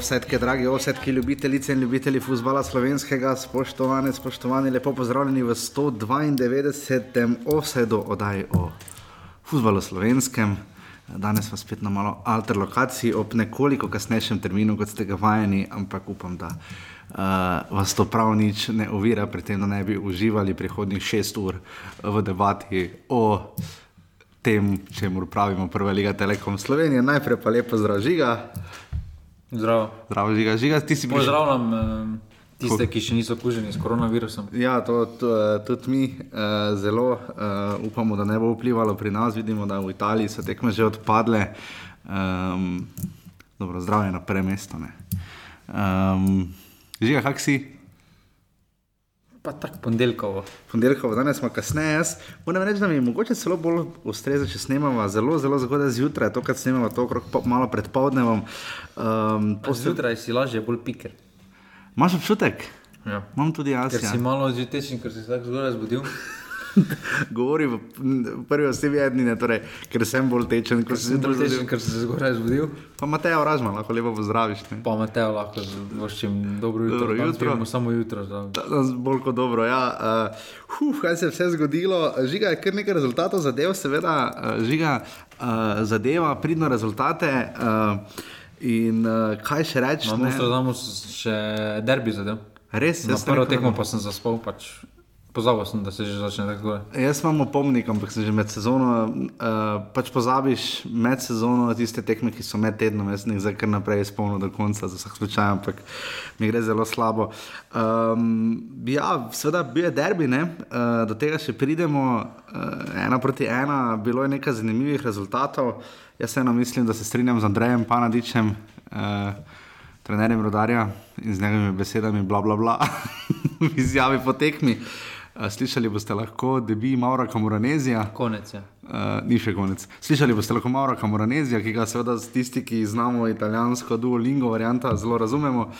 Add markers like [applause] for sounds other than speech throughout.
Drage osetke, drage osetke, ljubitelice in ljubitelji futbola slovenskega, spoštovane, spoštovani, lepo pozdravljeni v 192. osedu oddaji o futbalu slovenskem. Danes smo spet na malo alter lokaciji, ob nekoliko kasnejšem terminu, kot ste ga vajeni, ampak upam, da uh, vas to prav nič ne ovira, pri tem, da ne bi uživali prihodnjih šest ur v debati o tem, čemu pravimo Prva liga Telekom Slovenije. Najprej pa lepo zdrav žiga. Zdravo. Zdravo žiga, žiga ti si prišel. Pozdravljam eh, tiste, ki še niso okuženi s koronavirusom. Ja, to, to eh, tudi mi uh, zelo uh, upamo, da ne bo vplivalo pri nas. Vidimo, da v Italiji so tekme že odpadle. Um, dobro, zdravje na prvem mestu. Um, žiga, kak si? Pa tako ponedeljkovo. Ponedeljkovo, danes smo kasneje. Jaz moram reči, da mi je mogoče celo bolj ustreza, če snemamo zelo, zelo zgodaj zjutraj, to, kar snemamo, to okrog malo pred povdnevom. Um, Zjutraj si lažje, bolj piker. Imaš občutek? Ja. Imam tudi jaz. Ker Ja. si malo zjutraj, ker si se tako zgodaj zbudil. [laughs] Govori v, prvi osebi ednine, torej, ker sem bolj tečen, kot si Zjutraj, zjutraj. ker si se zgodaj zbudil. Pa Mateo Ražman, lahko lepo pozdraviš. Ne? Pa Mateo lahko voščim dobro jutro. Dobro jutro. pridemo Samo jutro. Danes bolj kot dobro. Ja. Uh, huf, kaj se je vse zgodilo? Žiga je kar nekaj rezultatov zadev, seveda, uh, žiga uh, zadeva, pridno rezultate. Uh, in uh, kaj še reči? Na? Amsterdamu sem še derbi zadev. Res, Na jaz sem prvo tekmo pa sem zaspal, pač pozabil sem, da se že začne tako. Jaz imam opomnik, ampak se že med sezono, uh, pač pozabiš med sezono tiste tekme, ki so med tednom, jaz jih zdaj kar naprej izpolnil do konca, za vsak slučaj, ampak mi gre zelo slabo. Um, ja, seveda bil je derbi, ne? uh, do tega še pridemo, uh, ena proti ena, bilo je nekaj zanimivih rezultatov. Jaz vseeno mislim, da se strinjam z Andrejem Panadičem. Uh, Trenerjem rodarja in z njegovimi besedami, bla, bla, bla, [laughs] izjavi po tekmi. Uh, slišali boste lahko, da bi Maura Kamoranezija, Konec je. Uh, ni še konec. Slišali boste lahko Maura Kamoranezija, ki ga seveda tisti, ki znamo italijansko duolingo varianta, zelo razumemo.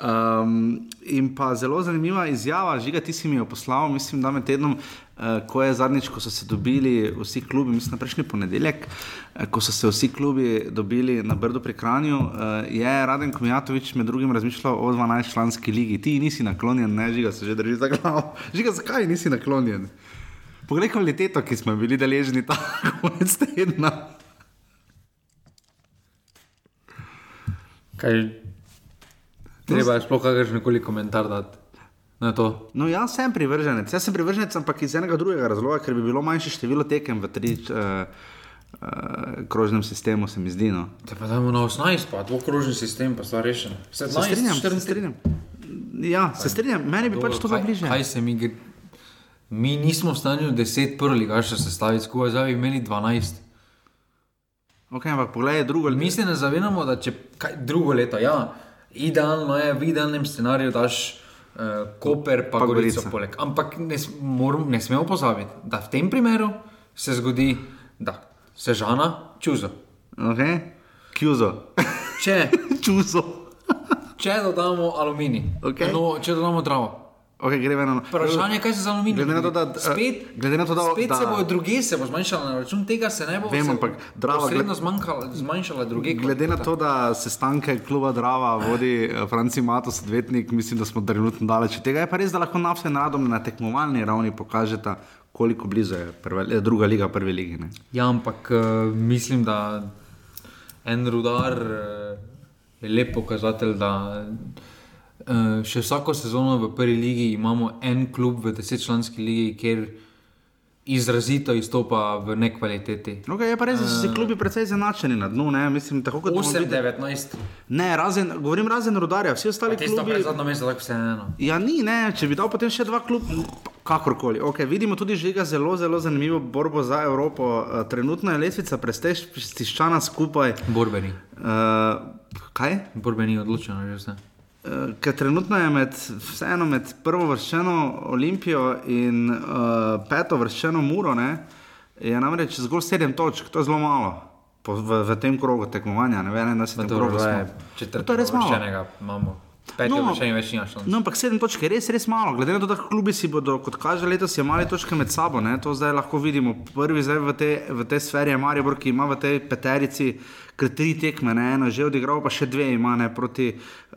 Um, in pa zelo zanimiva izjava, žiga, ti si mi jo poslal, mislim, da med tednom, uh, ko je zadnjič, ko so se dobili vsi klubi, mislim, prejšnji ponedeljek, uh, ko so se vsi klubi dobili na Brdu pri Kranju, uh, je Raden Komijatovič med drugim razmišljal o 12-članski ligi. Ti nisi naklonjen, ne, žiga se že drži za glavo. Žiga, zakaj nisi naklonjen? Poglej kvaliteto, ki smo bili deležni ta [laughs] konec tedna. Kaj, treba je sploh kakršen koli komentar dati. No, jaz sem privrženec, jaz sem privrženec, ampak iz enega drugega razloga, ker bi bilo manjše število tekem v tri uh, uh, krožnem sistemu, se mi zdi. No. Te pa dajmo na 18, pa dvokrožni sistem, pa stvar rešena. Se strinjam, se strinjam. Ja, se strinjam, meni bi pač to bilo bliže. kaj se mi gre? Mi nismo v stanju 10 prvih ligašev sestaviti skupaj, zdaj bi imeli 12. Okay, ampak poglej, drugo Mi se ne zavedamo, da če kaj, drugo leto, ja, idealno je, v idealnem scenariju daš uh, Koper, pa, Pa Gorico poleg. Ampak ne, moram, ne smemo pozabiti, da v tem primeru se zgodi, da se žana čuzo. Okay. Kjuzo, Če, [laughs] čuzo. če dodamo aluminij, Okej. no, če dodamo dravo. Okay, gremo na Vprašanje je, kaj se z aluminijem Glede na to, da- zgodi. spet, glede na to, da- spet da- se bojo druge, se bo zmanjšala na račun tega, se ne bo Vem, ampak Drava, gled- zmanjkala, zmanjšala druge. Glede na to, da se stanke kluba Drava vodi eh, Franci Matos, odvetnik, mislim, da smo trenutno daleč od tega. Je pa res, da lahko nafse nadom na tekmovalni ravni pokažeta, koliko blizu je prva, eh, druga liga prve lige. Ne? Ja, ampak uh, mislim, da en rudar uh, je lep pokazatelj, da uh, še vsako sezono v prvi ligi imamo en klub v desetčlanski ligi, kjer izrazito izstopa v nekvaliteti. Okay, je pa res, da so si klubi precej zanačeni na dnu. Ne? Mislim, tako kot bomo 8, videli- 19, Ne, razen, govorim razen rodarja, vsi ostali tisto klubi. pred zadnjo mesto, tako vseeno. Ja, ni, ne, če bi dal potem še dva kluba, kakorkoli. Okay, vidimo tudi žiga zelo, zelo zanimivo borbo za Evropo. Uh, trenutno je lestvica prestiščana skupaj. Borbeni. Uh, kaj? Borbeni odločeno, že vse. Ker trenutno je med, vseeno med prvo vrščeno Olimpijo in uh, peto vrščeno Muro, ne, je namreč zgolj sedem točk, to je zelo malo po, v, v tem krogu tekmovanja. Ne vem, da se tam Dobro, zdaj četrti To je res malo. imamo. Peti No, uvrščeni več nima šans. No, ampak sedem točk je res, res malo. Glede na to, da klubi si bodo, kot kaže letos, imeli točke med sabo, ne? to zdaj lahko vidimo. Prvi zdaj v tej, v tej sferi je Maribor, ki ima v tej peterici ker tri tekme, ne, ena že odigral, pa še dve ima ne, proti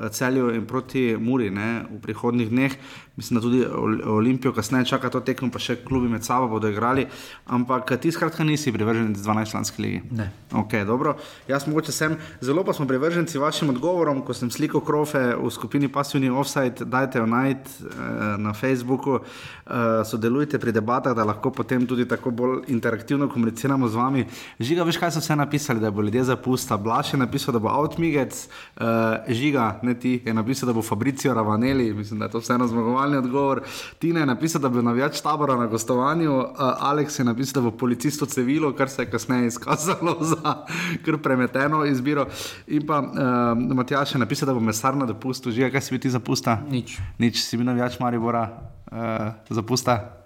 celju in proti Muri ne, v prihodnih dneh. Mislim, da tudi Olimpijo, kasneje čaka to tekmo, pa še klubi med sabo bodo igrali. Ampak ti skratka nisi privrženec 12-članske lige. Ne. Ok, dobro. Jaz mogoče sem, zelo pa smo privrženci vašim odgovorom, ko sem slikal krofe v skupini Passivni Offside, dajte jo najti uh, na Facebooku, uh, sodelujte pri debatah, da lahko potem tudi tako bolj interaktivno komuniciramo z vami. Žiga, veš, kaj so vse napisali, da bo ljudje zapusta. Blaš je napisal, da bo Outmigec, uh, Žiga, ne ti, je napisal, da bo Fabricio Ravaneli, mislim, da je to vseeno zmagovalno normalni odgovor. Tina je napisala, da bo navijač tabora na gostovanju, uh, Aleks je napisal, da bo policist v civilu, kar se je kasneje izkazalo [laughs] za kar premeteno izbiro. In pa uh, Matjaš je napisal, da bo mesar na dopustu, že kaj si bi ti zapusta? Nič. Nič si bi navijač Maribora uh, zapusta.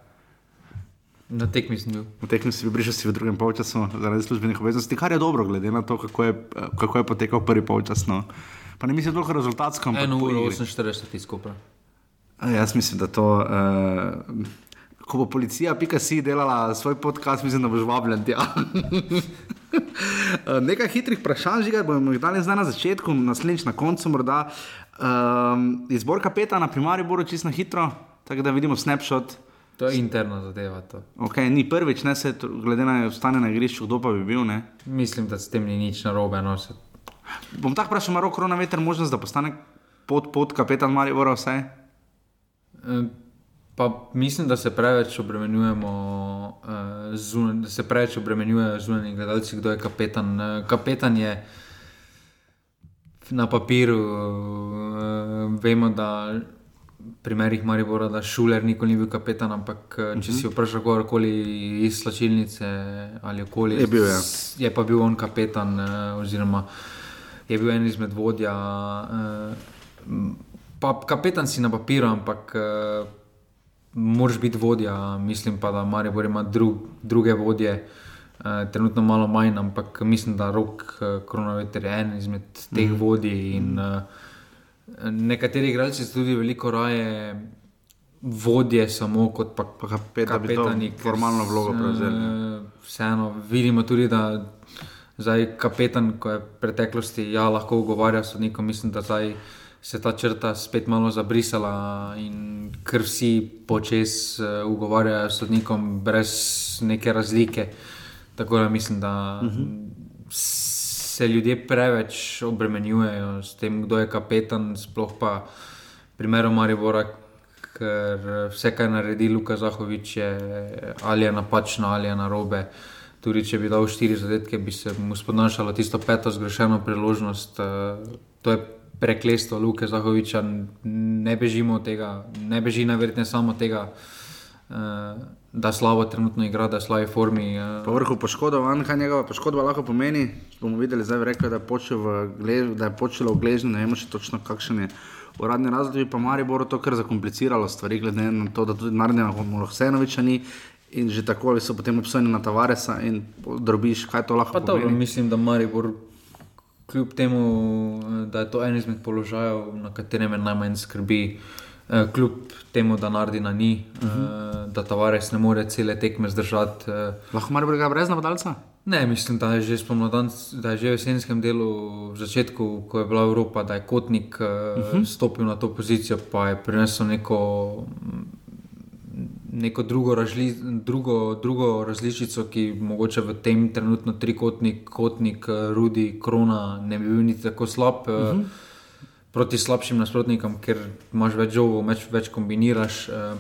Na tekmi sem bil. V tekmi si bil prišel si v drugem polčasu zaradi službenih obveznosti, kar je dobro, glede na to, kako je, kako je potekal prvi polčas. No. Pa ne mislim, da je to rezultatsko. 1 uro 48 tiskov. Jaz mislim, da to. Uh, ko bo policija, pika si delala svoj podcast, mislim, da boš vabljen tja. uh, [laughs] nekaj hitrih vprašanj, že bomo jih dali na začetku, naslednjič na koncu morda. Um, izbor kapetana, primarij bo čist na hitro, tako da vidimo snapshot. To je interna zadeva. Okay, ni prvič, ne se glede na stanje na igrišču, kdo pa bi bil. Ne? Mislim, da s tem ni nič narobe. No, se... Bom tako vprašal, ima roko na veter možnost, da postane pod, pod kapetan Maribora vse? Pa mislim, da se preveč obremenjujemo, uh, zunaj, da se preveč obremenjujejo zunanji gledalci, kdo je kapetan. Uh, kapetan je na papirju, uh, vemo, da primerih Maribora, da Šuler nikoli ni bil kapetan, ampak uh, če uh -huh. si mhm. vprašal kogarkoli iz slačilnice ali okoli, je, bil, ja. je pa bil on kapetan, uh, oziroma je bil en izmed vodja. Uh, pa kapetan si na papiru, ampak uh, moraš biti vodja. Mislim pa, da Maribor ima dru, druge vodje, uh, trenutno malo manj, ampak mislim, da rok kronometer je en izmed teh mm. vodij. In, uh, nekateri igralci so tudi veliko raje. Vodje, samo kot pa, pa kapetani, ki formalno vlogo prevzeli. Vseeno vidimo tudi, da zdaj kapetan, ko je v preteklosti ja, lahko ugovarjal sodnikom, mislim, da zdaj se ta črta spet malo zabrisala in ker vsi počes uh, ugovarjajo sodnikom brez neke razlike. Tako da mislim, da uh mhm. -huh. se ljudje preveč obremenjujejo s tem, kdo je kapetan, sploh pa primerom Maribora. Ker vse, kar naredi Luka Zahovič, je ali je napačno, ali je na robe. Tudi če bi dal štiri zadetke, bi se mu spodnašalo tisto peto zgrešeno priložnost. Uh, to je preklestvo Luke Zahoviča, ne bežimo od tega, ne beži najverjetneje samo tega. Uh, da slabo trenutno igra, da je v formi. Uh. Po vrhu poškodovan, kaj njegova poškodba lahko pomeni. Bomo videli, zdaj rekel, da je počelo v gležnju, ne vemo še točno, kakšen je uradni razlog, pa Maribor to kar zakompliciralo stvari, glede na to, da tudi Marina Mohsenoviča ni. In že tako so potem obsojeni na Tavaresa in drobiš, kaj to lahko pomeni. Dobro, mislim, da Maribor kljub temu, eh, da je to en izmed položajev, na katerem me najmanj skrbi, eh, kljub temu, da Nardina ni, uh mhm. -huh. da Tavares ne more cele tekme zdržati. Lahko mar brega brez napadalca? Ne, mislim, da je že spomladan, da je že v jesenskem delu, v začetku, ko je bila Evropa, da je kotnik uh -huh. Mhm. stopil na to pozicijo, pa je prinesel neko neko drugo, razli, drugo, drugo različico, ki mogoče v tem trenutku trikotnik, kotnik, eh, rudi, krona, ne bi bil niti tako slab. Uh eh, -huh. Mhm. Proti slabšim nasprotnikom, ker imaš več žogov, več, več kombiniraš. Eh,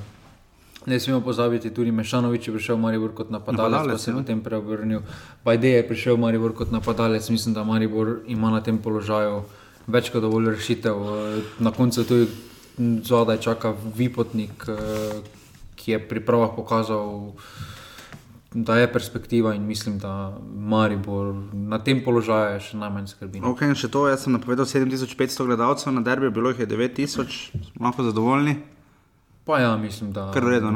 ne smemo pozabiti, tudi Mešanovič je prišel v Maribor kot napadalec, pa se je ja. v tem preobrnil. Bajde je prišel v Maribor kot napadalec, mislim, da Maribor ima na tem položaju več kot dovolj rešitev. Na koncu tudi zadaj čaka Vipotnik, ki je pri pravah pokazal, da je perspektiva in mislim, da Maribor na tem položaju še najmanj skrbi. Ok, in še to, jaz sem napovedal 7500 gledalcev na derbi, bilo jih je 9000, malo zadovoljni. Pa ja, mislim, da vredo,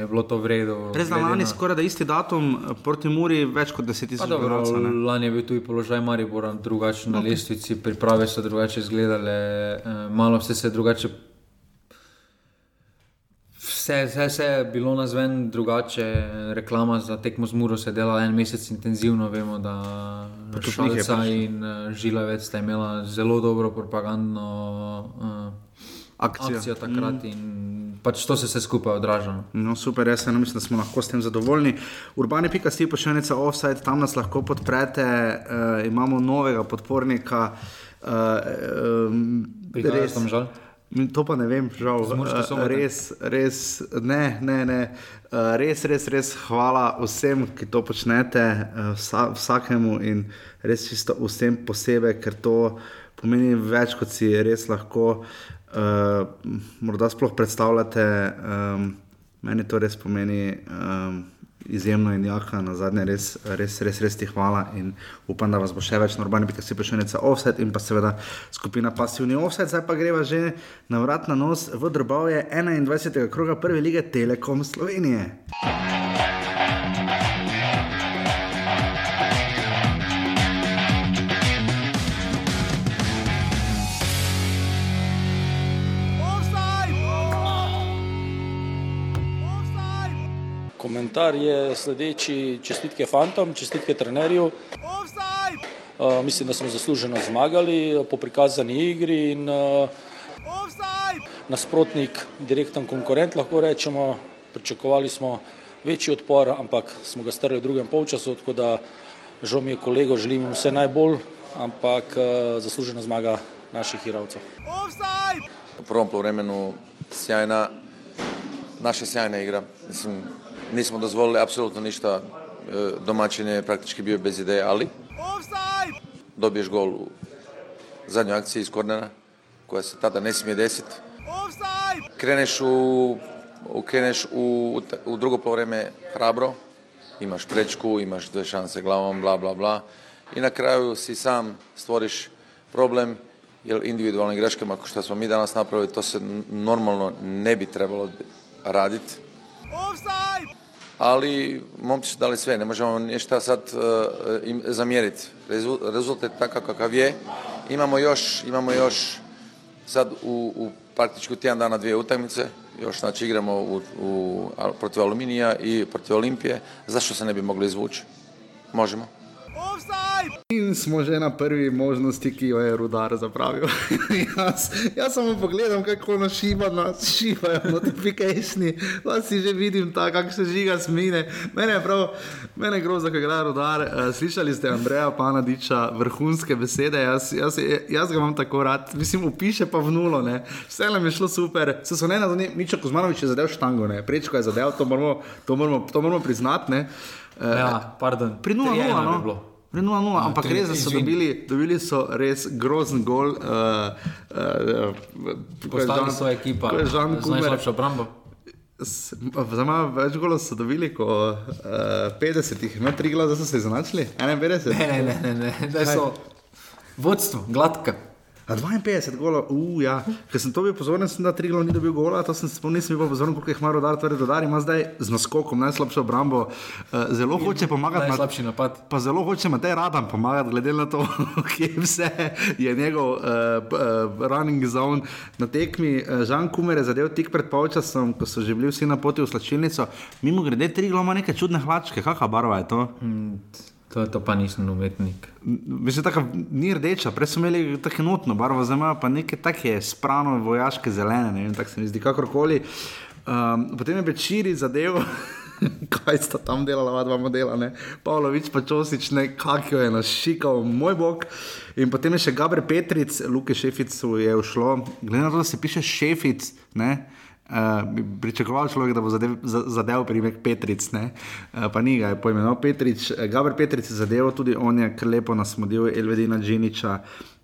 je bilo to vredno. Res da lani skoraj da isti datum proti Muri, več kot 10 tisoč gledalcev. Lani je bil tudi položaj Maribora drugačen okay. na lestvici, priprave so drugače izgledale, eh, malo vse se je drugače Vse, vse, vse je bilo na zven drugače. Reklama za tekmo z Muro se je delala en mesec intenzivno. Vemo, da Šalca pač. in uh, Žilavec sta imela zelo dobro propagandno uh, Akcija. akcijo takrat in pač to se vse skupaj odraža. no. No, super, jaz eno mislim, da smo lahko s tem zadovoljni. Urbani pika si pošiljnica offside, tam nas lahko podprete, uh, imamo novega podpornika. Uh, um, Prihajajo tam žal. To pa ne vem, žal. Eh? Res, res, ne, ne, ne. Eh, Res, res, res hvala vsem, ki to počnete, eh, vsa, vsakemu in res čisto vsem posebej, ker to pomeni več, kot si res lahko uh, morda sploh predstavljate. Um, meni to res pomeni um, izjemno in jaka, na zadnje res, res, res, res ti hvala in upam, da vas bo še več, normalno biti si prišelnica offset in pa seveda skupina pasivni offset, zdaj pa greva že na vrat na nos v drobovje 21. kroga prve lige Telekom Slovenije. Komentar je sledeči: čestitke fantom, čestitke trenerju. Uh, mislim, da smo zasluženo zmagali po prikazani igri in uh, nasprotnik, direkten konkurent, lahko rečemo. Pričakovali smo večji odpor, ampak smo ga strli v drugem polčasu, tako da žal mi je kolego, želim jim vse najbolj, ampak uh, zaslužena zmaga naših igralcev. U prvom poluvremenu sjajna, naša sjajna igra. Mislim, nismo dozvolili apsolutno ništa. E, Domaćin je praktički bio bez ideje, ali dobiješ gol u zadnjoj akciji iz kornera, koja se tada ne smije desiti. Kreneš u, u- kreneš u, u drugo poluvreme hrabro, imaš prečku, imaš dve šanse glavom, bla, bla, bla. I na kraju si sam stvoriš problem, jer individualnim greškama, kao što smo mi danas napravili, to se normalno ne bi trebalo raditi. Ali momci su dali sve, ne možemo ništa sad uh, im zamjeriti. Rezu- rezultat je takav kakav je. Imamo još, imamo još sad u, u praktički tjedan dana dvije utakmice. Još znači igramo u, u, protiv Aluminija i protiv Olimpije. Zašto se ne bi mogli izvući? Možemo. In smo že na prvi možnosti, ki jo je rudar zapravil. [laughs] jaz, jaz samo pogledam, kako nas šiba, nas šibajo notifikationi, pa si že vidim ta, kako se žiga smine. Mene je prav, mene je grozno, ko igra rudar. Uh, slišali ste Andreja Panadiča, vrhunske besede, jaz, jaz, jaz ga imam tako rad, mislim, upiše pa v nulo, ne. vse nam je šlo super. Se so ne na zadnje, Mičo Kozmanovič je zadev štango, ne. prečko je zadev, to moramo, to moramo, to moramo priznati. ne. Uh, Ja, pardon. Pri 0-0, 3:1 bi no. bilo. Pri 0-0, ampak res da so dobili, dobili so res grozen gol. Uh, uh, Postali so ekipa Ko obrambo. s- Za malo več golov so dobili, kot uh, 50 jih ima tri glave, zdaj so se izenačili. 51. Ne, ne, ne, ne, ne. da vodstvo, gladka. A 52 golov, uh, ja. Ker sem to bil pozoren, sem da tri glave ni dobil gola, to sem spomnil, nisem bil pozoren, koliko jih ima rodar, torej rodar ima zdaj z naskokom najslabšo obrambo. Uh, zelo hoče pomagati. na- Najslabši napad. Pa zelo hoče Matej Radan pomagati, glede na to, [laughs] kje vse je njegov uh, uh, running zone na tekmi. Žan Kumer je zadev tik pred polčasom, ko so že bili vsi na poti v slačilnico. Mimo grede, tri glava ima neke čudne hlačke, kakšna barva je to? To, to pa nisem umetnik. Mislim, da ni rdeča, prej so imeli tako enotno barvo, zdaj imajo pa neke take sprano vojaške zelene, ne vem, tako se mi zdi, kakorkoli. Um, potem je Bečiri zadev. [laughs] Kaj sta tam delala, dva modela, ne? Pavlović pa Čosič, ne, kak jo je našikal, moj bog. In potem je še Gabr Petric, Luke Šeficu je ušlo, glede na to, da se piše Šefic, ne? Uh, bi pričakoval človek, da bo zadev, za- zadev primek Petric, ne? uh, pa ni ga je poimenoval Petrič. Uh, Gabr Petric je zadeval, tudi on je kar lepo nasmodil Elvedina Džiniča,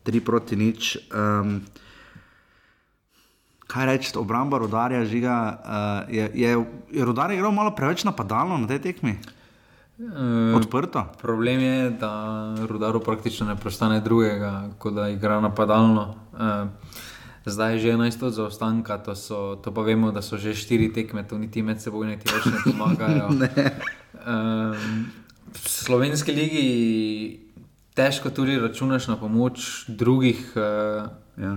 3 proti nič. Um, kaj reči, obramba rodarja žiga, uh, je, je, je rodar igral malo preveč napadalno na tej tekmi? E, Odprto. problem je, da rudaru praktično ne prostane drugega, kot da igra napadalno. E, zdaj je že 11 od zaostanka, to, so, to pa vemo, da so že štiri tekme, to niti med seboj niti več ne pomagajo. [laughs] ne. Um, v slovenski ligi težko tudi računaš na pomoč drugih, uh, Ja.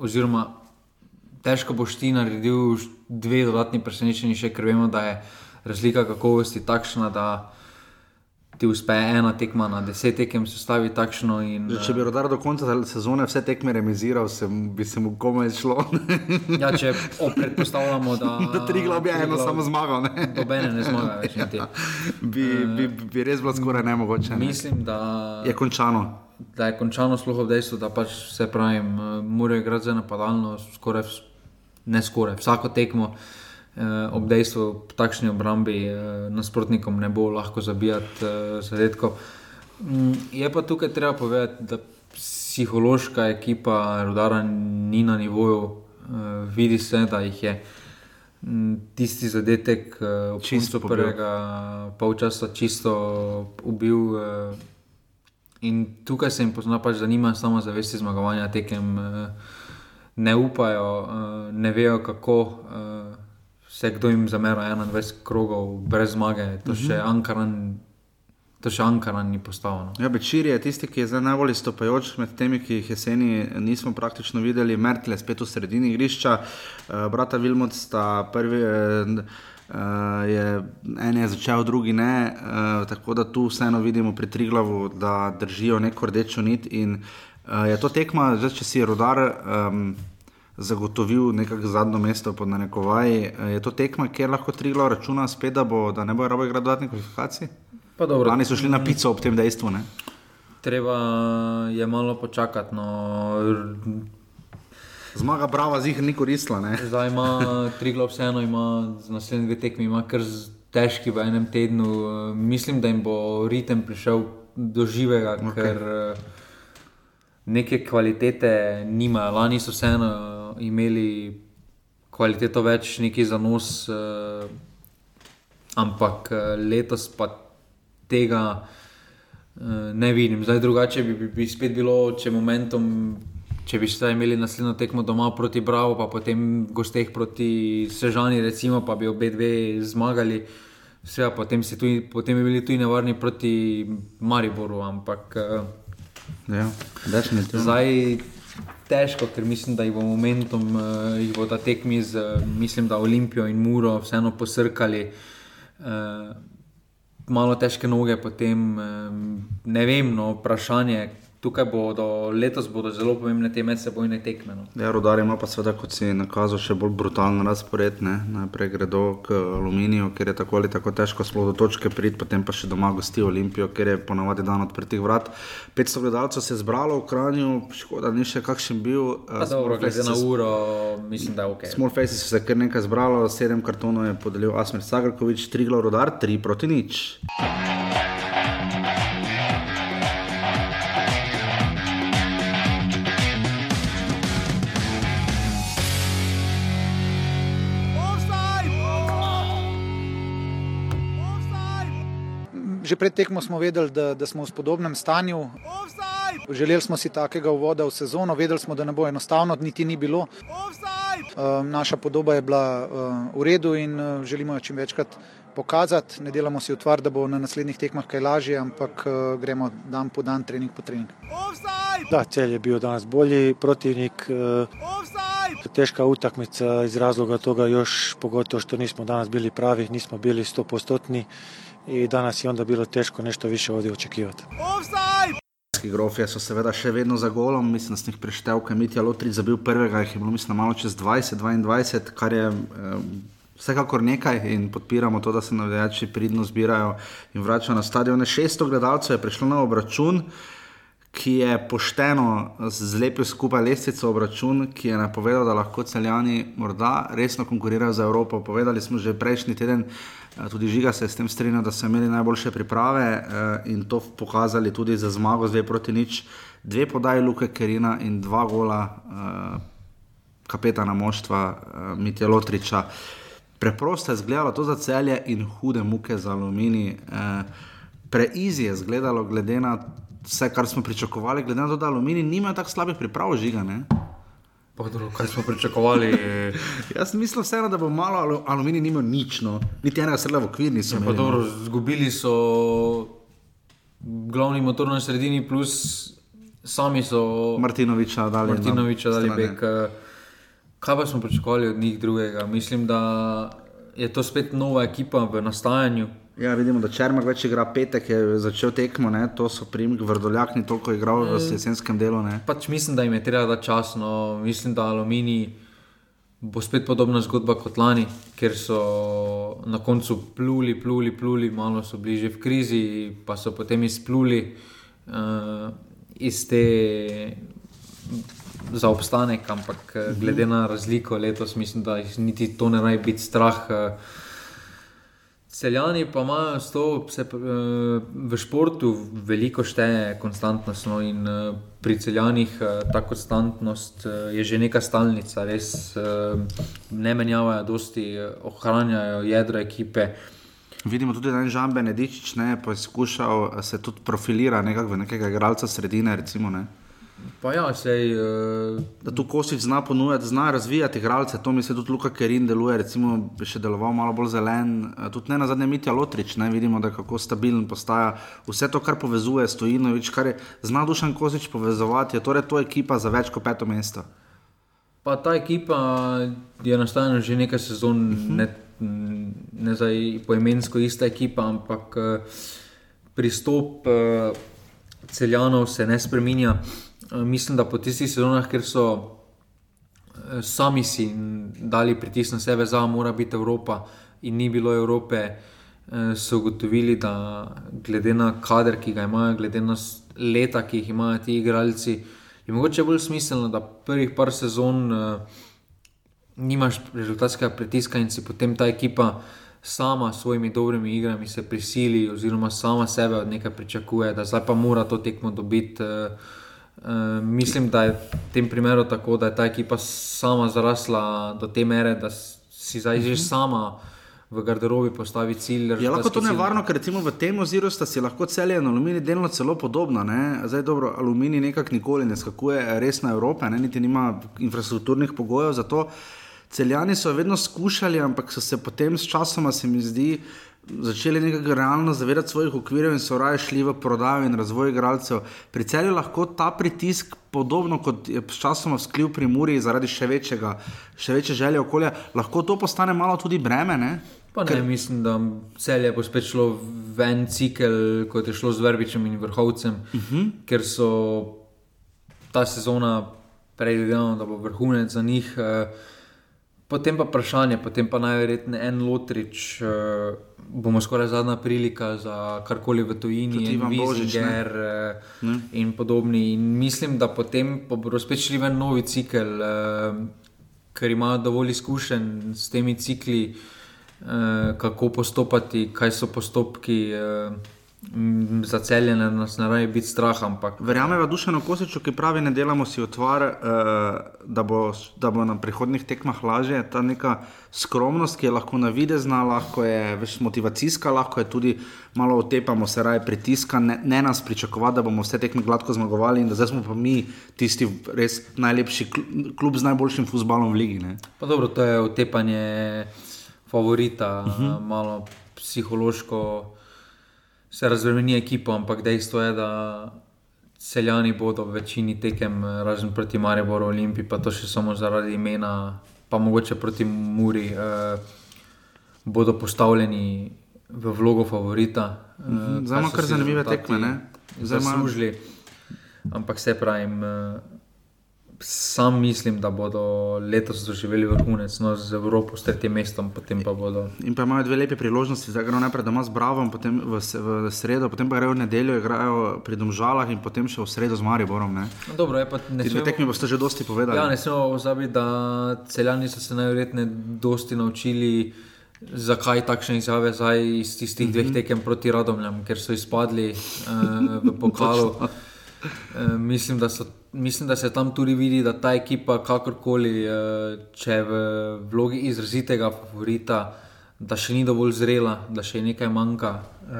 oziroma težko boš ti naredil dve dodatni presenečenji, še ker vemo, da je razlika kakovosti takšna, da ti uspe ena tekma na deset tekem sestaviti takšno. In, Že, če bi rodar do konca sezone vse tekme remiziral, se, mu- bi se mu komaj šlo. [laughs] Ja, če predpostavljamo, da. [laughs] da tri glavi eno Triglav samo zmagal. Ne? [laughs] Dobene ne zmaga več. niti. Bi, bi, bi res bilo skoraj nemogoče. Ne? Mislim, da Je končano. da je končano sploh v dejstvu, da pač vse pravim, eh, morajo igrati za napadalno, skoraj, ne skoraj, vsako tekmo. Eh, ob dejstvu, v takšni obrambi eh, nasprotnikom ne bo lahko zabijati eh, zadetkov. Mm, je pa tukaj treba povedati, da psihološka ekipa Rudara ni na nivoju, eh, vidi se, da jih je mm, tisti zadetek eh, Čisto koncu pobil. prvega polčasa čisto ubil. Eh, In tukaj se jim pozna, pač, da nimajo samo zavesti zmagovanja tekem, eh, ne upajo, eh, ne vejo kako. Eh, Vse, kdo jim zamera 21 krogov brez zmage, to še Ankaran, to še Ankaran ni postavljeno. Ja, Bečir je tisti, ki je zdaj najbolj izstopajoč med temi, ki jih jeseni nismo praktično videli. Merkel je spet v sredini igrišča, uh, brata Vilmot sta prvi. Uh, Uh, je, en je začel, drugi ne, uh, tako da tu vseeno vidimo pri Triglavu, da držijo neko rdečo nit. In, uh, je to tekma, zdaj, če si rodar um, zagotovil nekako zadnjo mesto pod narekovaji, je to tekma, kjer lahko Triglav računa spet, da, bo, da ne bo rabo igrati dodatnih kvalifikacij. Lani so šli na pico ob tem dejstvu. Ne? treba je malo počakati. No, Zmaga brava zih ni koristila. Ne? Zdaj ima Triglav vseeno, ima z naslednjimi dve tekmi, ima kar težki v enem tednu. Mislim, da jim bo ritem prišel do živega, okay. ker eh, neke kvalitete nimajo. Lani so vseeno imeli kvaliteto več, neki zanos, eh, ampak eh, letos pa tega. Eh, Ne vidim, zdaj drugače bi, bi, bi spet bilo, če momentum, če bi zdaj imeli naslednjo tekmo doma proti Bravo, pa potem gosteh proti Sežani, recimo, pa bi obe dve zmagali. Vse, potem, tudi, potem bi bili tudi nevarni proti Mariboru, ampak eh, Ja, zdaj težko, ker mislim, da jih bo momentum, uh, jih bo ta tekmi z, eh, mislim, da Olimpijo in Muro vseeno posrkali. Uh, malo težke noge, potem um, ne vem, no, vprašanje. Tukaj bodo letos bodo zelo pomembne te medsebojne tekme. No. Ja, rodar ima pa seveda, kot si nakazal, še bolj brutalen razpored. Ne? Najprej gredo k aluminiju, ker je tako ali tako težko sploh do točke priti, potem pa še doma gosti Olimpijo, ker je ponavadi dan odprtih vrat. 500 gledalcev se je zbralo v Kranju, škoda, ni še kakšen bil. Pa eh, Dobro, Small glede na uro, mislim, da je ok. Small Faces so se kar nekaj zbralo, sedem kartonov je podelil Asmir Sagrkovič, tri glav rodar, tri proti nič. Že pred tekmo smo vedeli, da, da smo v spodobnem stanju. Želeli smo si takega uvoda v sezono, vedeli smo, da ne bo enostavno, niti ni bilo. Uh, naša podoba je bila uh, v redu in uh, želimo jo čim večkrat pokazati. Ne delamo si utvar, da bo na naslednjih tekmah kaj lažje, ampak uh, gremo dan po dan, trening po trening. Da, celj je bio danas bolji protivnik. e, Teška utakmica iz razloga toga još pogotovo što nismo danas bili pravi, nismo bili 100% i danas je onda bilo teško nešto više ovdje očekivati. Slovenski grofje so seveda še vedno za golom, mislim, da sem jih preštel, kaj Mitja Lotrič zabil prvega, jih je bilo mislim, malo čez 20, 22, kar je eh, vsekakor nekaj in podpiramo to, da se navijači pridno zbirajo in vračajo na stadione. 600 gledalcev je prišlo na obračun, ki je pošteno zlepil skupaj lestvico obračun, ki je napovedal, da lahko celjani morda resno konkurirajo za Evropo. Povedali smo že prejšnji teden, tudi Žiga se je s tem strinjal, da so imeli najboljše priprave eh, in to pokazali tudi za zmago z 2 proti nič. Dve podaji Luke Kerina in dva gola eh, kapetana moštva uh, Mitja Lotriča. Preprosto je izgledalo to za celje in hude muke za aluminij. Uh, Preizi je izgledalo, glede na vse, kar smo pričakovali, glede na to, da aluminij nima tako slabih priprav žiga. Dobro, kaj smo pričakovali? [laughs] Jaz mislim vseeno, da bo malo alu, aluminij nimel nič, no. niti enega srla v okvir niso Ja, dobro, no. zgubili so glavni motor na sredini, plus sami so Martinoviča dali. na Martinoviča dali strane. bek. eh, kaj pa smo pričakovali od njih drugega? Mislim, da je to spet nova ekipa v nastajanju. Ja, vidimo, da Črnk več igra petek, je začel tekmo, ne? to so primki, vrdoljak ni toliko igral v jesenskem delu. Pač mislim, da jim je treba dati čas. No. Mislim, da Aluminij bo spet podobna zgodba kot lani, ker so na koncu pluli, pluli, pluli, malo so bliže v krizi, pa so potem izpluli uh, iz te za obstanek, ampak uh, glede na razliko letos, mislim, da jih niti to ne naj biti strah. Uh, Celjani pa imajo to, se, v športu veliko šteje konstantnost. No, in pri celjanih ta konstantnost je že neka stalnica, res ne menjavajo, dosti ohranjajo jedro ekipe. Vidimo tudi, da je Žan Benedičič poskušal se tudi profilirati v nekega igralca sredine. Recimo, ne? Pa ja, sej, uh... Da tu Kosič zna ponujati, zna razvijati igralce, to mi se tudi Luka Kerin deluje, recimo bi še deloval malo bolj zelen, eh, tudi ne na zadnje Mitja Lotrič, ne vidimo, da kako stabilen postaja. Vse to, kar povezuje Stojinovič, kar je zna Dušan Kosič povezovati, je torej to ekipa za več kot peto mesto. Pa ta ekipa je nastala že nekaj sezon, uh -huh. ne, ne zdaj poimensko ista ekipa, ampak uh, pristop uh, celjanov se ne spreminja. Eh, mislim, da po tistih sezonah, ker so eh, sami si dali pritisk na sebe, da mora biti Evropa in ni bilo Evrope, eh, so ugotovili, da glede na kader, ki ga imajo, glede na leta, ki jih imajo ti igralci, je mogoče bolj smiselno, da prvih par sezon nimaš rezultatskega pritiska in si potem ta ekipa. Sama s svojimi dobrimi igrami se prisili, oziroma sama sebe od nekaj pričakuje, da zdaj pa mora to tekmo dobiti. Uh, Eh, mislim, da je v tem primeru tako, da je ta ekipa sama zarasla do te mere, da si zdaj že mhm. sama v garderobi postavi cilj. Je lahko to nevarno, ker recimo v tem oziru sta si lahko celje in aluminij delno celo podobna. Ne? Zdaj dobro, aluminij nekako nikoli ne skakuje res na Evrope, ne? niti nima infrastrukturnih pogojev za to. Celjani so vedno skušali, ampak so se potem s časoma, se mi zdi, začeli nekako realno zavedati svojih okvirov in so raje šli v prodajo in razvoj igralcev. Pri celju lahko ta pritisk, podobno kot je časoma vzklil pri Muri, zaradi še, večjega, še večje želje okolja, lahko to postane malo tudi breme. Ne? Pa ne, Ker... mislim, da cel je spet šlo v en cikel, kot je šlo z Verbičem in Vrhovcem, uh mhm. -huh. ker so ta sezona predvidevali, da bo vrhunec za njih. Uh, Potem pa vprašanje, potem pa najverjetneje en lotrič, uh, bomo skoraj zadnja prilika za karkoli v tujini, in Viziger uh, in podobni. In mislim, da potem bodo spet šli v novi cikel, uh, ker imajo dovolj izkušenj s temi cikli, uh, kako postopati, kaj so postopki. Uh, za celje nas ne rabi biti strah. Ampak... Verjamem, da dušeno kosičo, ki pravi, ne delamo si otvar, uh, da, bo, da bo na prihodnih tekmah lažje. Ta neka skromnost, ki je lahko navidezna, lahko je več motivacijska, lahko je tudi malo otepamo, se raje pritiska, ne, ne nas pričakovati, da bomo vse tekme gladko zmagovali in da zdaj smo pa mi tisti res najlepši klub z najboljšim futbalom v ligi. Dobro, to je otepanje favorita, uh mhm. -huh. malo psihološko se razvrmeni ekipo, ampak dejstvo je, da celjani bodo v večini tekem, razen proti Mariboru, Olimpiji, pa to še samo zaradi imena, pa mogoče proti Muri, eh, bodo postavljeni v vlogo favorita. Eh, mhm, zdaj imamo kar zanimive tekme, zdaj imamo služili. Ampak se pravi. Eh, sam mislim, da bodo letos doživeli vrhunec no, z Evropo, s tretjim mestom. Bodo... In pa imajo dve lepe priložnosti, da grejo najprej doma z Bravo, potem v, v sredo, potem pa grejo v nedeljo, igrajo pri Domžalah in potem še v sredo z Mariborom. Ne? No, dobro, je, Ti dve tekmi boste že dosti povedali. Ja, ne smemo pozabiti, da celjani so se najverjetneje dosti naučili. Zakaj takšne izjave zdaj iz tistih dveh mhm. tekem proti Radomljam, ker so izpadli uh, v [laughs] pokalu? uh, mislim, da so mislim, da se tam tudi vidi, da ta ekipa, kakorkoli, eh, če je v vlogi izrazitega favorita, da še ni dovolj zrela, da še nekaj manjka. Uh,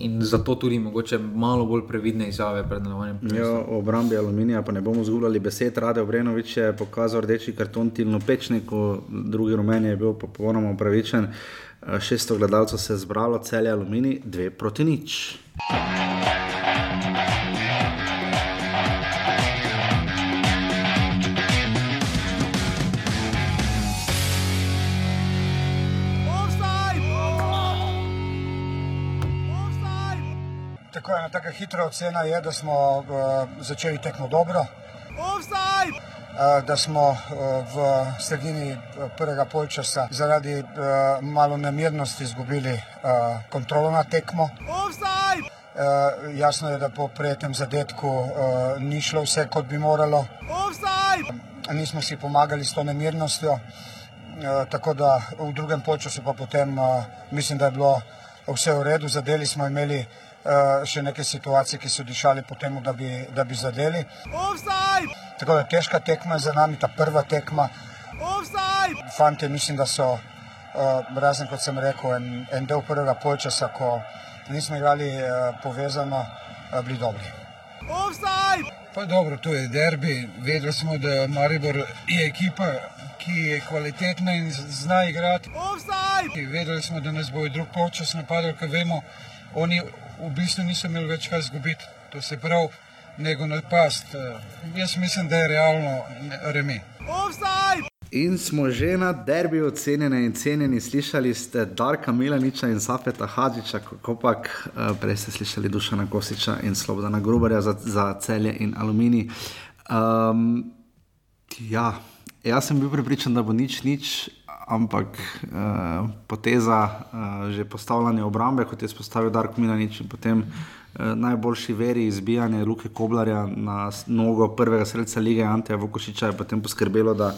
in zato tudi mogoče malo bolj previdne izjave pred nadaljevanjem. Ja, o obrambi aluminija pa ne bomo zgubljali besed. Rade Obrenovič je pokazal rdeči karton Tilno Pečniku, drugi rumeni je bil popolnoma upravičen. Uh, šesto gledalcev se je zbralo, celje aluminij, dve proti nič. Tako ena taka hitra ocena je, da smo uh, začeli tekmo dobro. Offside! Da smo v sredini prvega polčasa zaradi malo nemirnosti izgubili kontrolo nad tekmo. Offside! Jasno je, da po prijetnem zadetku ni šlo vse, kot bi moralo. Offside! Nismo si pomagali s to nemirnostjo, tako da v drugem polčasu pa potem mislim, da je bilo vse v redu, zadeli smo imeli uh, še neke situacije, ki so dišali po tem, da, da bi zadeli. Offside! Tako da težka tekma je za nami, ta prva tekma. Offside! Fante, mislim, da so, uh, razen kot sem rekel, en, en del prvega polčasa, ko nismo igrali uh, povezano, bili dobri. Offside! Pa dobro, to je derbi. Vedeli smo, da Maribor je ekipa, ki je kvalitetna in zna igrati. Offside! Vedeli smo, da nas bo drug polčas napadal, ker vemo, oni v bistvu niso imeli več kaj izgubiti. To se pravi, nego napast. Jaz mislim, da je realno remi. Offside! In smo že na derbi ocenjeni in cenjeni. Slišali ste Darka Milaniča in Safeta Hadžiča, kako pa prej ste slišali Dušana Kosiča in Slobodana Grubarja za, za celje in aluminij. Um, ja, jaz sem bil pripričan, da bo nič, nič, ampak uh, poteza uh, že postavljanja obrambe, kot je spostavil Dark Milanič in potem uh, najboljši veri izbijanja Luke Koblarja na nogo prvega sredstva lige Anteja Vukošiča je potem poskrbelo, da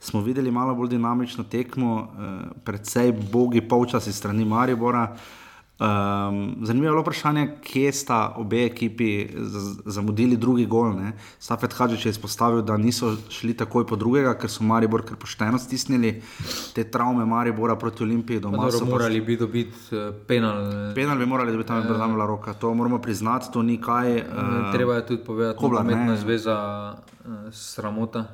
smo videli malo bolj dinamično tekmo, uh, predvsej bogi polčasi strani Maribora. Um, zanimivo je vprašanje, kje sta obe ekipi zamudili drugi gol. Ne? Stafet Hadžič je izpostavil, da niso šli takoj po drugega, ker so Maribor kar pošteno stisnili te travme Maribora proti Olimpiji. Doma so morali biti dobiti penal. Penal bi morali dobiti tam, da bi bila roka. To moramo priznati, to ni kaj. Uh, Treba je tudi povedati, da je umetna zveza uh, sramota.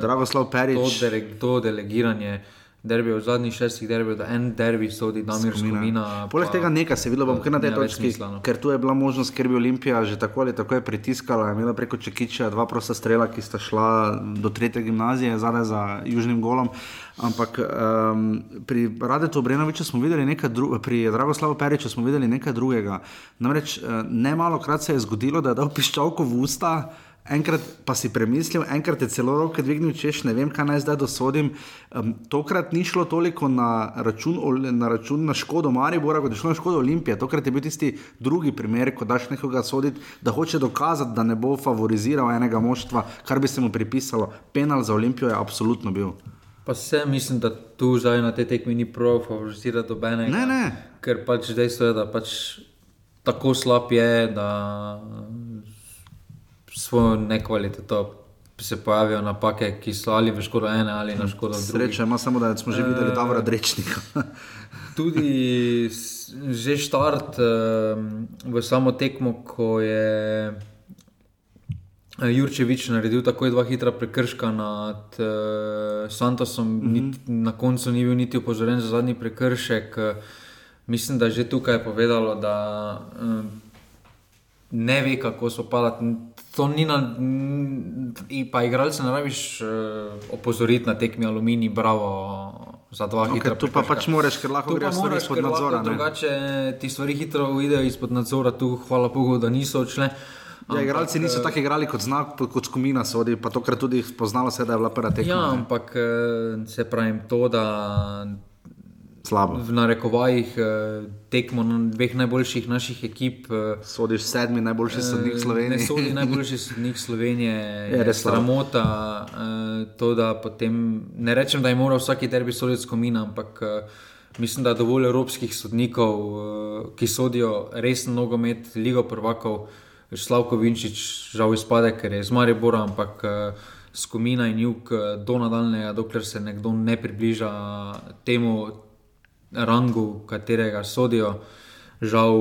Dragoslav Perič. To, dele, to delegiranje. Derbi v zadnjih šestih derbih, da en derbi sodi Damir Skomina. Poleg tega nekaj se je videlo, bom kar na tej točki, no. ker tu je bila možnost, ker bi Olimpija že tako ali tako je pritiskala, je imela preko Čekiča dva prosta strela, ki sta šla do tretje gimnazije, zadaj za južnim golom. Ampak um, pri Radetu Obrenoviču smo videli nekaj drugega, pri Dragoslavu Periču smo videli nekaj drugega. Namreč ne malo krat se je zgodilo, da je dal piščalko v usta. Enkrat pa si premislil, enkrat je celo roke dvignil, češ ne vem, kaj naj zdaj dosodim. Um, tokrat ni šlo toliko na račun, na račun na škodo Maribora, kot je šlo na škodo Olimpije. Tokrat je bil tisti drugi primer, ko daš nekoga soditi, da hoče dokazati, da ne bo favoriziral enega moštva, kar bi se mu pripisalo. Penal za Olimpijo je absolutno bil. Pa vse mislim, da tu zdaj na tej tekmi ni prav favorizirati dobenega. Ne, ne. Ker pač dejstvo je, da pač tako slab je, da svojo nekvaliteto. Se pojavijo napake, ki so ali v škodo ene ali na škodo druge. Sreča ima samo, da smo že videli, da je rečnik. Tudi že štart v samo tekmo, ko je Jurčevič naredil tako dva hitra prekrška nad Santosom, mm -hmm. na koncu ni bil niti upozorjen za zadnji prekršek. Mislim, da je že tukaj povedalo, da ne ve, kako so padati to ni na. Pa igralce ne rabiš uh, opozoriti na tekmi aluminij, bravo. Za dva okay, hitra. Tu pa pač moraš, ker lahko greš stvari izpod nadzora. Drugače ti stvari hitro uidejo izpod nadzora, tu hvala Bogu, da niso odšle. Ja, igralci niso eh, tako igrali kot znak, kot skomina, sodi, pa tokrat tudi spoznalo se, da je bila prva tekma. Ja, ampak eh, se pravim to, da slabo. V narekovajih eh, tekmo dveh najboljših naših ekip. Eh, Sodiš sedmi najboljši sodnik eh, Slovenije. Ne sodi najboljši [laughs] sodnik Slovenije, je res sramota. To, da potem ne rečem, da je moral vsaki derbi soditi skomina, ampak mislim, da je dovolj evropskih sodnikov, ki sodijo res nogomet, ligo prvakov. Slavko Vinčič, žal izpade, ker je iz Maribora, ampak skomina in jug do nadaljnega, dokler se nekdo ne približa temu, rangu, katerega sodijo. Žal,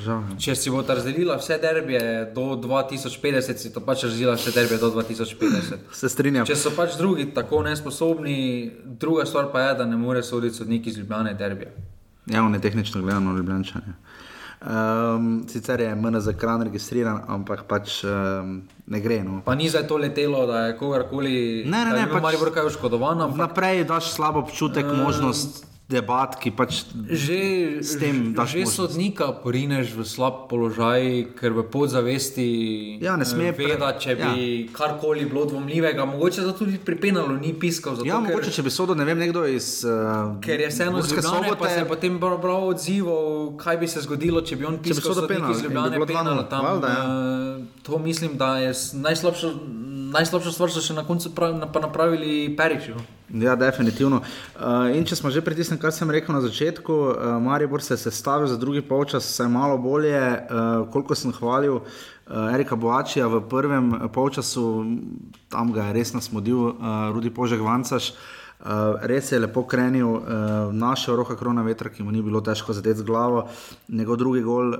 Žal. Če si bo razdelila vse derbije do 2050, si to pač razdelila vse derbije do 2050. [clears throat] Se strinjam. Če so pač drugi tako nesposobni, druga stvar pa je, da ne more soditi sodniki iz Ljubljana derbije. Ja, on je tehnično gledano Ljubljančane. Um, sicer je MNZ kran registriran, ampak pač um, ne gre. No. Pa ni za to letelo, da je kogarkoli, ne, ne, ne, pač, kaj oškodovano. Ampak... Naprej daš slabo občutek, um, možnost debat, ki pač že, s tem daš že možnost. sodnika porineš v slab položaj, ker v podzavesti Ja, ne sme eh, veda, če bi ja. karkoli bilo dvomljivega. Mogoče zato tudi pri penalu ni piskal. Zato, Ja, ker, mogoče, če bi sodel, ne vem, nekdo iz. Uh, Ker je vseeno zgodilo, pa Sobote- se je potem prav, odzival, kaj bi se zgodilo, če bi on bi pisal sodel sodnik penal iz in bi Ljubljane bilo penal. 2:0. Tam, Valjda, ja. eh, to mislim, da je s- najslabša, stvar, so še na koncu prav, pa napravili Periču. Ja, definitivno. Uh, če smo že pri tistem, kar sem rekel na začetku, uh, Maribor se je sestavil za drugi polčas, vse malo bolje, uh, koliko sem hvalil. Uh, Erika Boačija v prvem polčasu, tam ga je res nasmodil, uh, Rudi Požek Vancaš. Uh, res je lepo krenil, uh, našel roka krona vetra, ki mu ni bilo težko zadeti z glavo. Njegov drugi gol uh,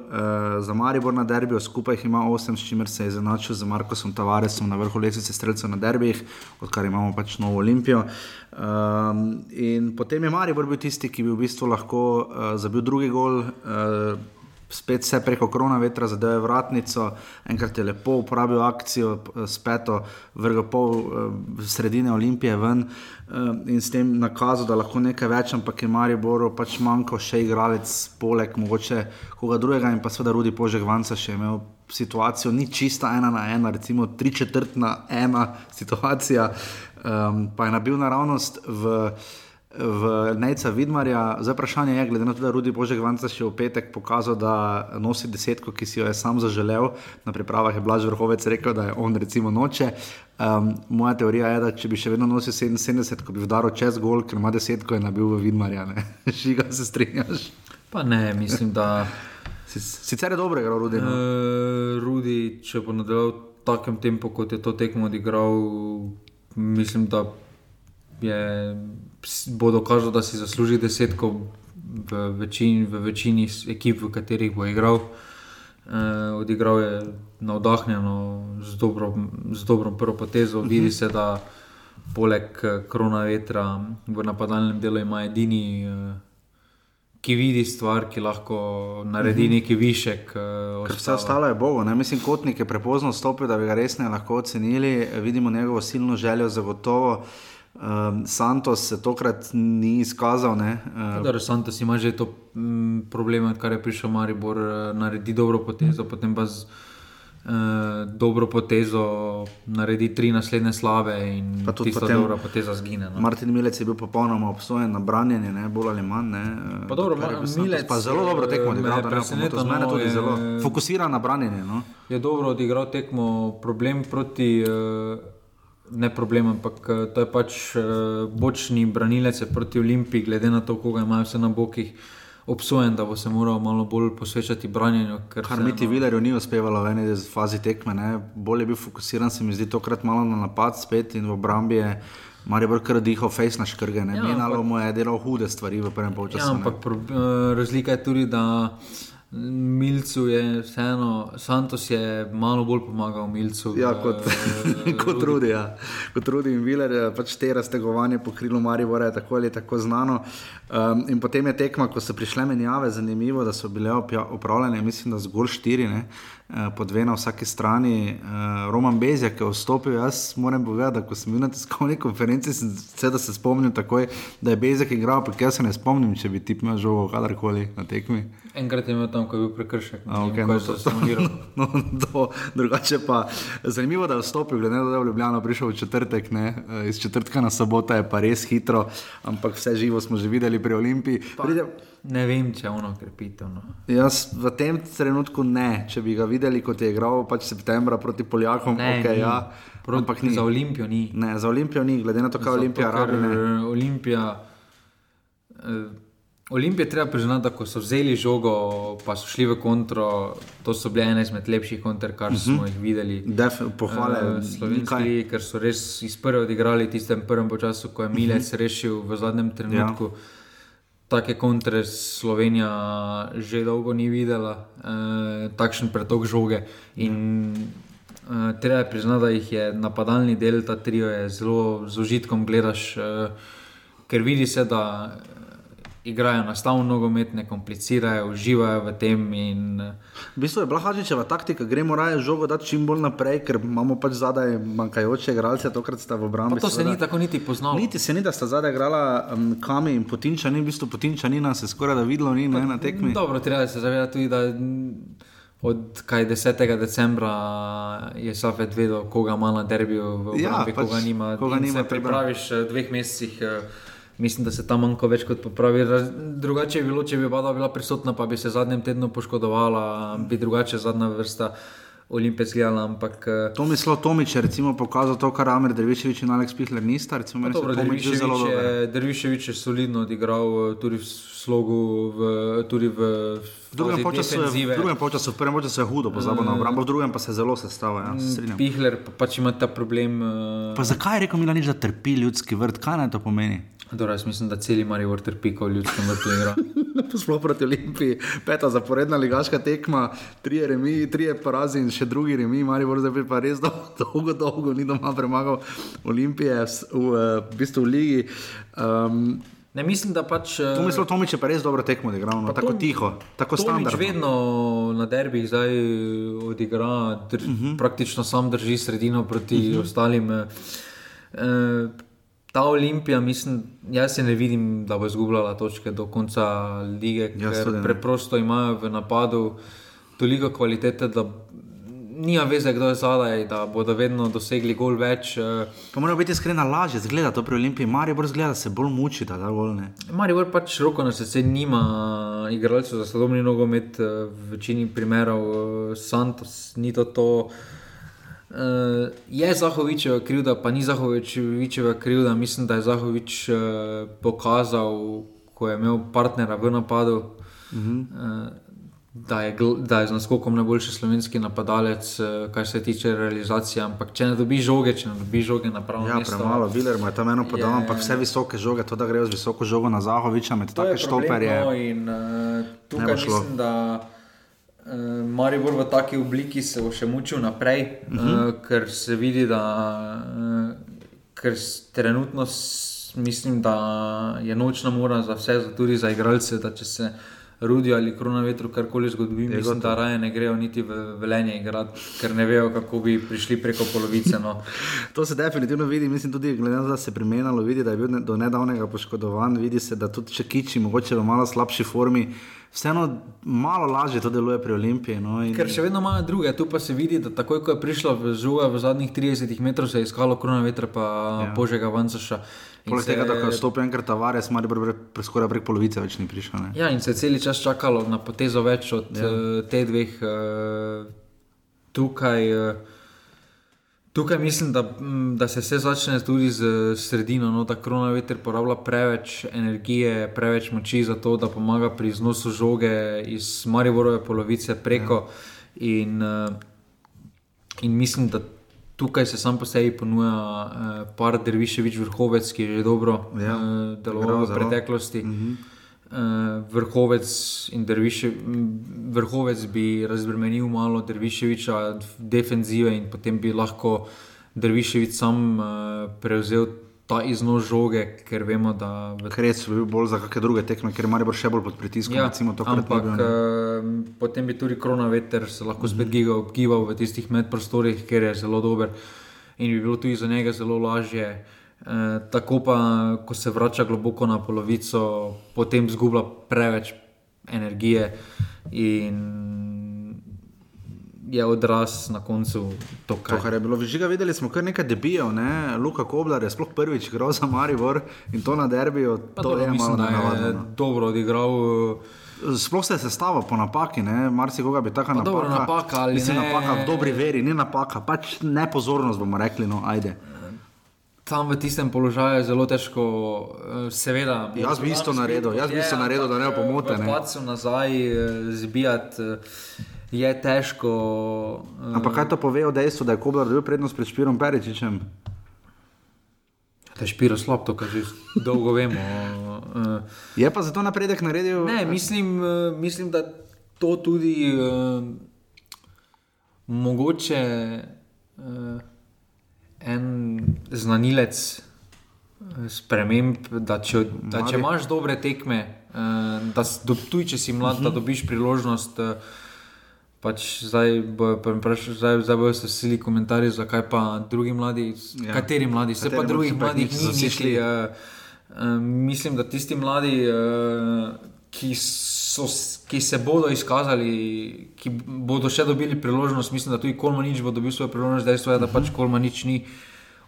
za Maribor na derbiju, skupaj jih ima 8, s čimer se je izenačil z Markosom Tavaresom na vrhu lestvice streljcev na derbijih, odkar imamo pač novo Olimpijo. Um, in potem je Maribor bil tisti, ki bi v bistvu lahko uh, zabil drugi gol. Uh, spet vse preko korona vetra, zadeva je vratnico, enkrat je lepo uporabil akcijo, p- s peto, vrgel pol eh, sredine Olimpije ven eh, in s tem nakazal, da lahko nekaj več, ampak je Mariboru pač manjkal še igralec, poleg mogoče koga drugega in pa seveda Rudi Požek Vanca še imel. Situacijo ni čista ena na ena, recimo tri četrtna ena situacija, um, pa je nabil naravnost v v Nejca Vidmarja. Zdaj vprašanje je, glede na to, da Rudi Božek Vanca še v petek pokazal, da nosi desetko, ki si jo je sam zaželel. Na pripravah je Blaž Vrhovec rekel, da je on recimo noče. Um, moja teorija je, da če bi še vedno nosil 77, ko bi vdaril čez gol, ker ima desetko, je nabil v Vidmarja. [laughs] Žiga se strinjaš. Pa ne, mislim, da Si- Sicer je dobro igral Rudi. No? uh, Rudi, če bo nadaljeval v takem tempu, kot je to tekmo odigral, mislim, da je, bo dokazal, da si zasluži desetko v večini, v večini ekip, v katerih bo igral. Uh, odigral je navdahnjeno, z dobro, z dobro prvo potezo. Vidi se, da poleg eh, krona vetra v napadalnem delu ima edini, uh, ki vidi stvar, ki lahko naredi neki višek. Uh, Vse ostalo je Bogo. Ne? Mislim, kotnik je prepozno stopil, da bi ga resneje lahko ocenili. Vidimo njegovo silno željo, zagotovo. Um, Santos se tokrat ni izkazal. ne, Uh, Da, Santos ima že to mm, problem, odkar je prišel Maribor, eh, naredi dobro potezo, potem pa z eh, dobro potezo naredi tri naslednje slabe in Pa tudi potem- dobra poteza zgine. No. Martin Milec je bil popolnoma obsojen na branjenje, ne, bolj ali manj. Ne, Pa dobro, kar je Ma- bil Santos Milec, pa zelo dobro tekmo eh, odigral, da ne bo mene no, tudi je- zelo fokusiran na branjenje. No. Je dobro odigral tekmo, problem proti. Uh, Ne problem, ampak eh, to je pač uh, bočni branilec proti Olimpiji, glede na to, koga imajo vse na bokih, obsojen, da bo se moral malo bolj posvečati branjenju. ker Kar vseeno- Miti Vilerju ni uspevalo v eni fazi tekme. Ne. Bolj je bil fokusiran, se mi zdi, tokrat malo na napad spet in v obrambi je Maribor kar dihal face na škrge. Ne. Ja, Menalo ampak- mu je delal hude stvari v prvem polčasu. Ja, ampak pro, uh, razlika je tudi, da Milcu je vseeno, Santos je malo bolj pomagal Milcu. Ja, v- kot, [laughs] kot Rudi. Ja. Kot Rudi in Viler, eh, pač te raztegovanje po krilu Maribora je tako ali tako znano. Um, in potem je tekma, ko so prišle menjave, zanimivo, da so bile opravljene, mislim, da zgolj štiri, ne, eh, po dve na vsaki strani. Uh, Roman Bezjak je vstopil, jaz moram povedati, da ko sem bil na tiskovni konferenci, sem se, da se spomnim takoj, da je Bezjak igral, ampak jaz se ne spomnim, če bi ti imel žogo kadarkoli na tekmi. Enkrat je imel tam, ko je bil prekršek. A, okay, no, to, simulirali. [laughs] no, to, drugače pa zanimivo, da je vstopil, glede na to, da je v Ljubljano prišel v četrtek, ne, eh, iz četrtka na soboto je pa res hitro, ampak vse živo smo že videli pri Olimpiji. Pride, Ne vem, če je ono krepitev. No. jaz v tem trenutku ne, če bi ga videli, kot je igral pač septembra proti Poljakom, Ne, okay, ni. ja, Pro- ampak ni. Za Olimpijo ni. Ne, za Olimpijo ni, glede na to, kaj Olimpija rabi. Ne. Olimpija. Eh, Olimpije treba priznati, da ko so vzeli žogo, pa so šli v kontro, to so bile ene izmed lepših kontr, kar uh -huh. smo jih videli. Def, pohvale, Eh, nikaj. slovenski, ker so res iz prve odigrali tistem prvem času, ko je Milec rešil v zadnjem trenutku. Ja. Take kontre Slovenija že dolgo ni videla, eh, takšen pretok žoge. In eh, treba je priznati, da jih je napadalni del, ta trio je zelo z užitkom gledaš, eh, ker vidi se, da igrajo enostavno nogomet, ne komplicirajo, uživajo v tem. In, uh, V bistvu je bila Hadžičeva taktika, gremo raje žogo dati čim bolj naprej, ker imamo pač zadaj manjkajoče igralce, tokrat sta v obrambi. pa to se seveda. ni tako niti poznalo. Niti se ni, da sta zadaj igrala um, Kami in Potinčani, v bistvu Potinčanina se skoraj da videlo ni ne, na tekmi. Dobro, treba se zavedati tudi, da od kaj 10. decembra je Safet vedel, koga ima na derbiju, v Ja, obrambi, pač koga nima. koga In nima, se pripraviš v dveh mesecih. eh, Mislim, da se tam manjko več kot popravi. Drugače bi bilo, če bi Bada bila prisotna, pa bi se v zadnjem tednu poškodovala, bi drugače zadnja vrsta Olimpije zgledala. Ampak eh, Tomislav Tomič je recimo pokazal to, kar Amer Drviševič in Alex Pihler nista. Recimo, meni se Dobro, Tomič zdi zelo Derviševič dober. je, Derviševič je solidno odigral eh, tudi v slogu, v, tudi v, V drugem polčasu je, defenzive. v drugem polčasu, v prvem polčasu je hudo pozabil na obrambo, v drugem pa se zelo sestavlja. Ja, strinjam. Pihler pa pač ima ta problem. Uh, Pa zakaj je rekel Milanič, da trpi ljudski vrt? Kaj naj to pomeni? Dobro, jaz mislim, da celi Marijo trpi, ko ljudskem vrtu igra. [laughs] Sploh proti Olimpiji, peta zaporedna ligaška tekma, tri remi, tri porazi in še drugi remi, Marijo zdaj pa res dol- [laughs] dolgo, dolgo ni doma premagal Olimpije v, v, v bistvu v ligi. Um, Ne mislim, da pač. eh, to mislim, Tomič je pa res dobro tekmo odigral, no, tako Tom- tiho, tako Tomič standardno. vedno na derbih zdaj odigra, dr, uh Mhm. -huh. praktično sam drži sredino proti uh -huh. ostalim. eh. Eh, Ta Olimpija, mislim, jaz se ne vidim, da bo izgubljala točke do konca lige, Jaz ker preprosto imajo v napadu toliko kvalitete, da nima veze, kdo je zadaj, da bodo vedno dosegli gol več. eh. Pa mora biti iskrena lažje, zgleda to pri Olimpiji, Marijo bolj zgleda, da se bolj muči, da ne. Marijo pač roko na srce nima igralcev za sodobni nogomet, eh, v večini primerov eh, Santos, ni to to. Uh, je Zahovičeva krivda, pa ni Zahovičeva krivda. Mislim, da je Zahovič uh, pokazal, ko je imel partnera v napadu, uh -huh. uh, da, je, da je z naskokom najboljši slovenski napadalec, uh, kar se tiče realizacije. Ampak če ne dobi žoge, če ne dobi žoge na pravo Ja, mesto. premalo, Viler je tam eno podal, je- ampak vse visoke žoge, to da grejo z visoko žogo na Zahoviča, med take problem, štoperje. No, in uh, tukaj mislim, da Maribor v taki obliki se bo še mučil naprej, uh -huh. uh, ker se vidi, da uh, ker s- trenutno mislim, da je nočna mora za vse, tudi za igralce, da če se. Rudi ali krona vetru, karkoli zgodi, mislim, da raje ne grejo niti v velenje igrati, ker ne vejo, kako bi prišli preko polovice. No. [laughs] To se definitivno vidi, mislim tudi, glede na to, da se je premenilo, vidi, da je bil do nedavnega poškodovan, vidi se, da tudi če kiči, mogoče v malo slabši formi, vseeno malo lažje to deluje pri Olimpiji. No, in- Ker še vedno imajo druge, tu pa se vidi, da takoj, ko je prišla v žuga v zadnjih 30 metrih, se je iskalo krona vetra, pa ja. Božjega Vancaša. Poleg se- tega, da je stopil enkrat Tavares, ima pre, pre, skoraj prek polovice več ni prišel. Ne? Ja, in se je cel čas čakalo na potezo več od ja. uh, te dveh. Uh, tukaj, uh, tukaj mislim, da, mm, da se vse začne tudi z sredino, no, da korona veter porablja preveč energije, preveč moči za to, da pomaga pri iznosu žoge iz Mariborove polovice preko. Ja. In, uh, in mislim, da. Tukaj se sam po sebi ponuja uh, par Derviševič vrhovec, ki je že dobro Ja, uh, deloval v preteklosti. Uh, vrhovec in Derviše, vrhovec bi razbremenil malo Derviševiča defenzive in potem bi lahko Derviševič sam uh, prevzel ta iznos žoge, ker vemo, da v Krec bi bil bolj za kakšne druge tekme, ker ima še bolj pod pritiskom. Ja, recimo, ampak uh, potem bi tudi korona veter se lahko spet gibal, gibal v tistih medprostorih, ker je zelo dober in bi bilo tudi za njega zelo lažje. Uh, tako pa, ko se vrača globoko na polovico, potem zgublja preveč energije in je odraz na koncu to, To, kar je bilo žiga, videli smo kar nekaj debijev, ne? Luka Koblar je sploh prvič igral za Maribor in to na derbiju, Pa to dobro, je malo mislim, je nenavadno. no. dobro odigral. uh, Sploh se je sestavil po napaki, marsikoga bi taka napaka. dobro, napaka ali mislim, ne. napaka v dobri veri, ni napaka, pač nepozornost bomo rekli, no ajde. Tam v tistem položaju je zelo težko, eh, seveda. Jaz bi isto naredil, jaz bi isto naredil, da ne bo pomote, ne. Pacu nazaj eh, zbijati eh, je težko. eh, Ampak kaj to pove o dejstvu, da je Koblar dobil prednost pred Špirom Peričičem? Da je špiro slab, to že dolgo vemo. eh. Je pa zato napredek naredil? Ne, mislim, eh, mislim, da to tudi uh, mogoče uh, en znanilec eh, sprememb, da če, da če imaš dobre tekme, Uh, da do, tuj, če si mlad, da dobiš priložnost. Uh, Pač zdaj bojo vprašali, zdaj, zdaj bojo se vsi komentarji, zakaj pa drugi mladi, Ja. kateri mladi, se pa drugih mogoče pa mladih niso šli. Uh, uh, mislim, da tisti mladi, uh, ki, so, s- ki se bodo izkazali, ki bodo še dobili priložnost, mislim, da tudi Kolmanič bo dobil svojo priložnost, dejstvo je, da pač Kolmanič ni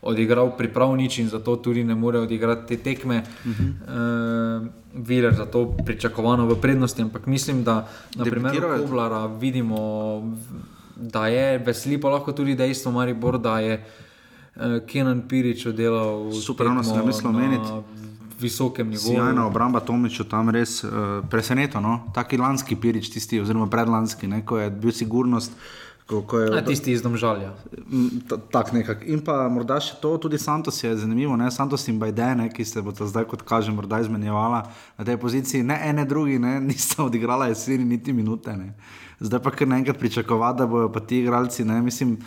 odigral priprav nič in zato tudi ne more odigrati te tekme. Uh -huh. uh, Viler zato pričakovano v prednosti, ampak mislim, da na primeru Koblara vidimo, da je veseli pa lahko tudi dejstvo Maribor, da je uh, Kenan Pirič oddelal Super, ravno sem mislil omeniti. Visokem nivoju. Sjajna obramba Tomiču tam res uh, preseneča. No? Taki lanski pirič, tisti, oziroma predlanski, ne? ko je bil sigurnost. Ko, ko je, A, tisti iz Domžalja. Mm, ta- Tak nekako. In pa morda še to, tudi Santos je zanimivo, ne? Santos in Bajdene, ki se bodo zdaj, kot kaže, morda izmenjevala na tej poziciji. Ne ene, drugi, ne, [laughs] nista odigrala jeseni niti minute. Ne? Zdaj pa kar naenkrat pričakovati, da bodo pa ti igralci, ne, mislim,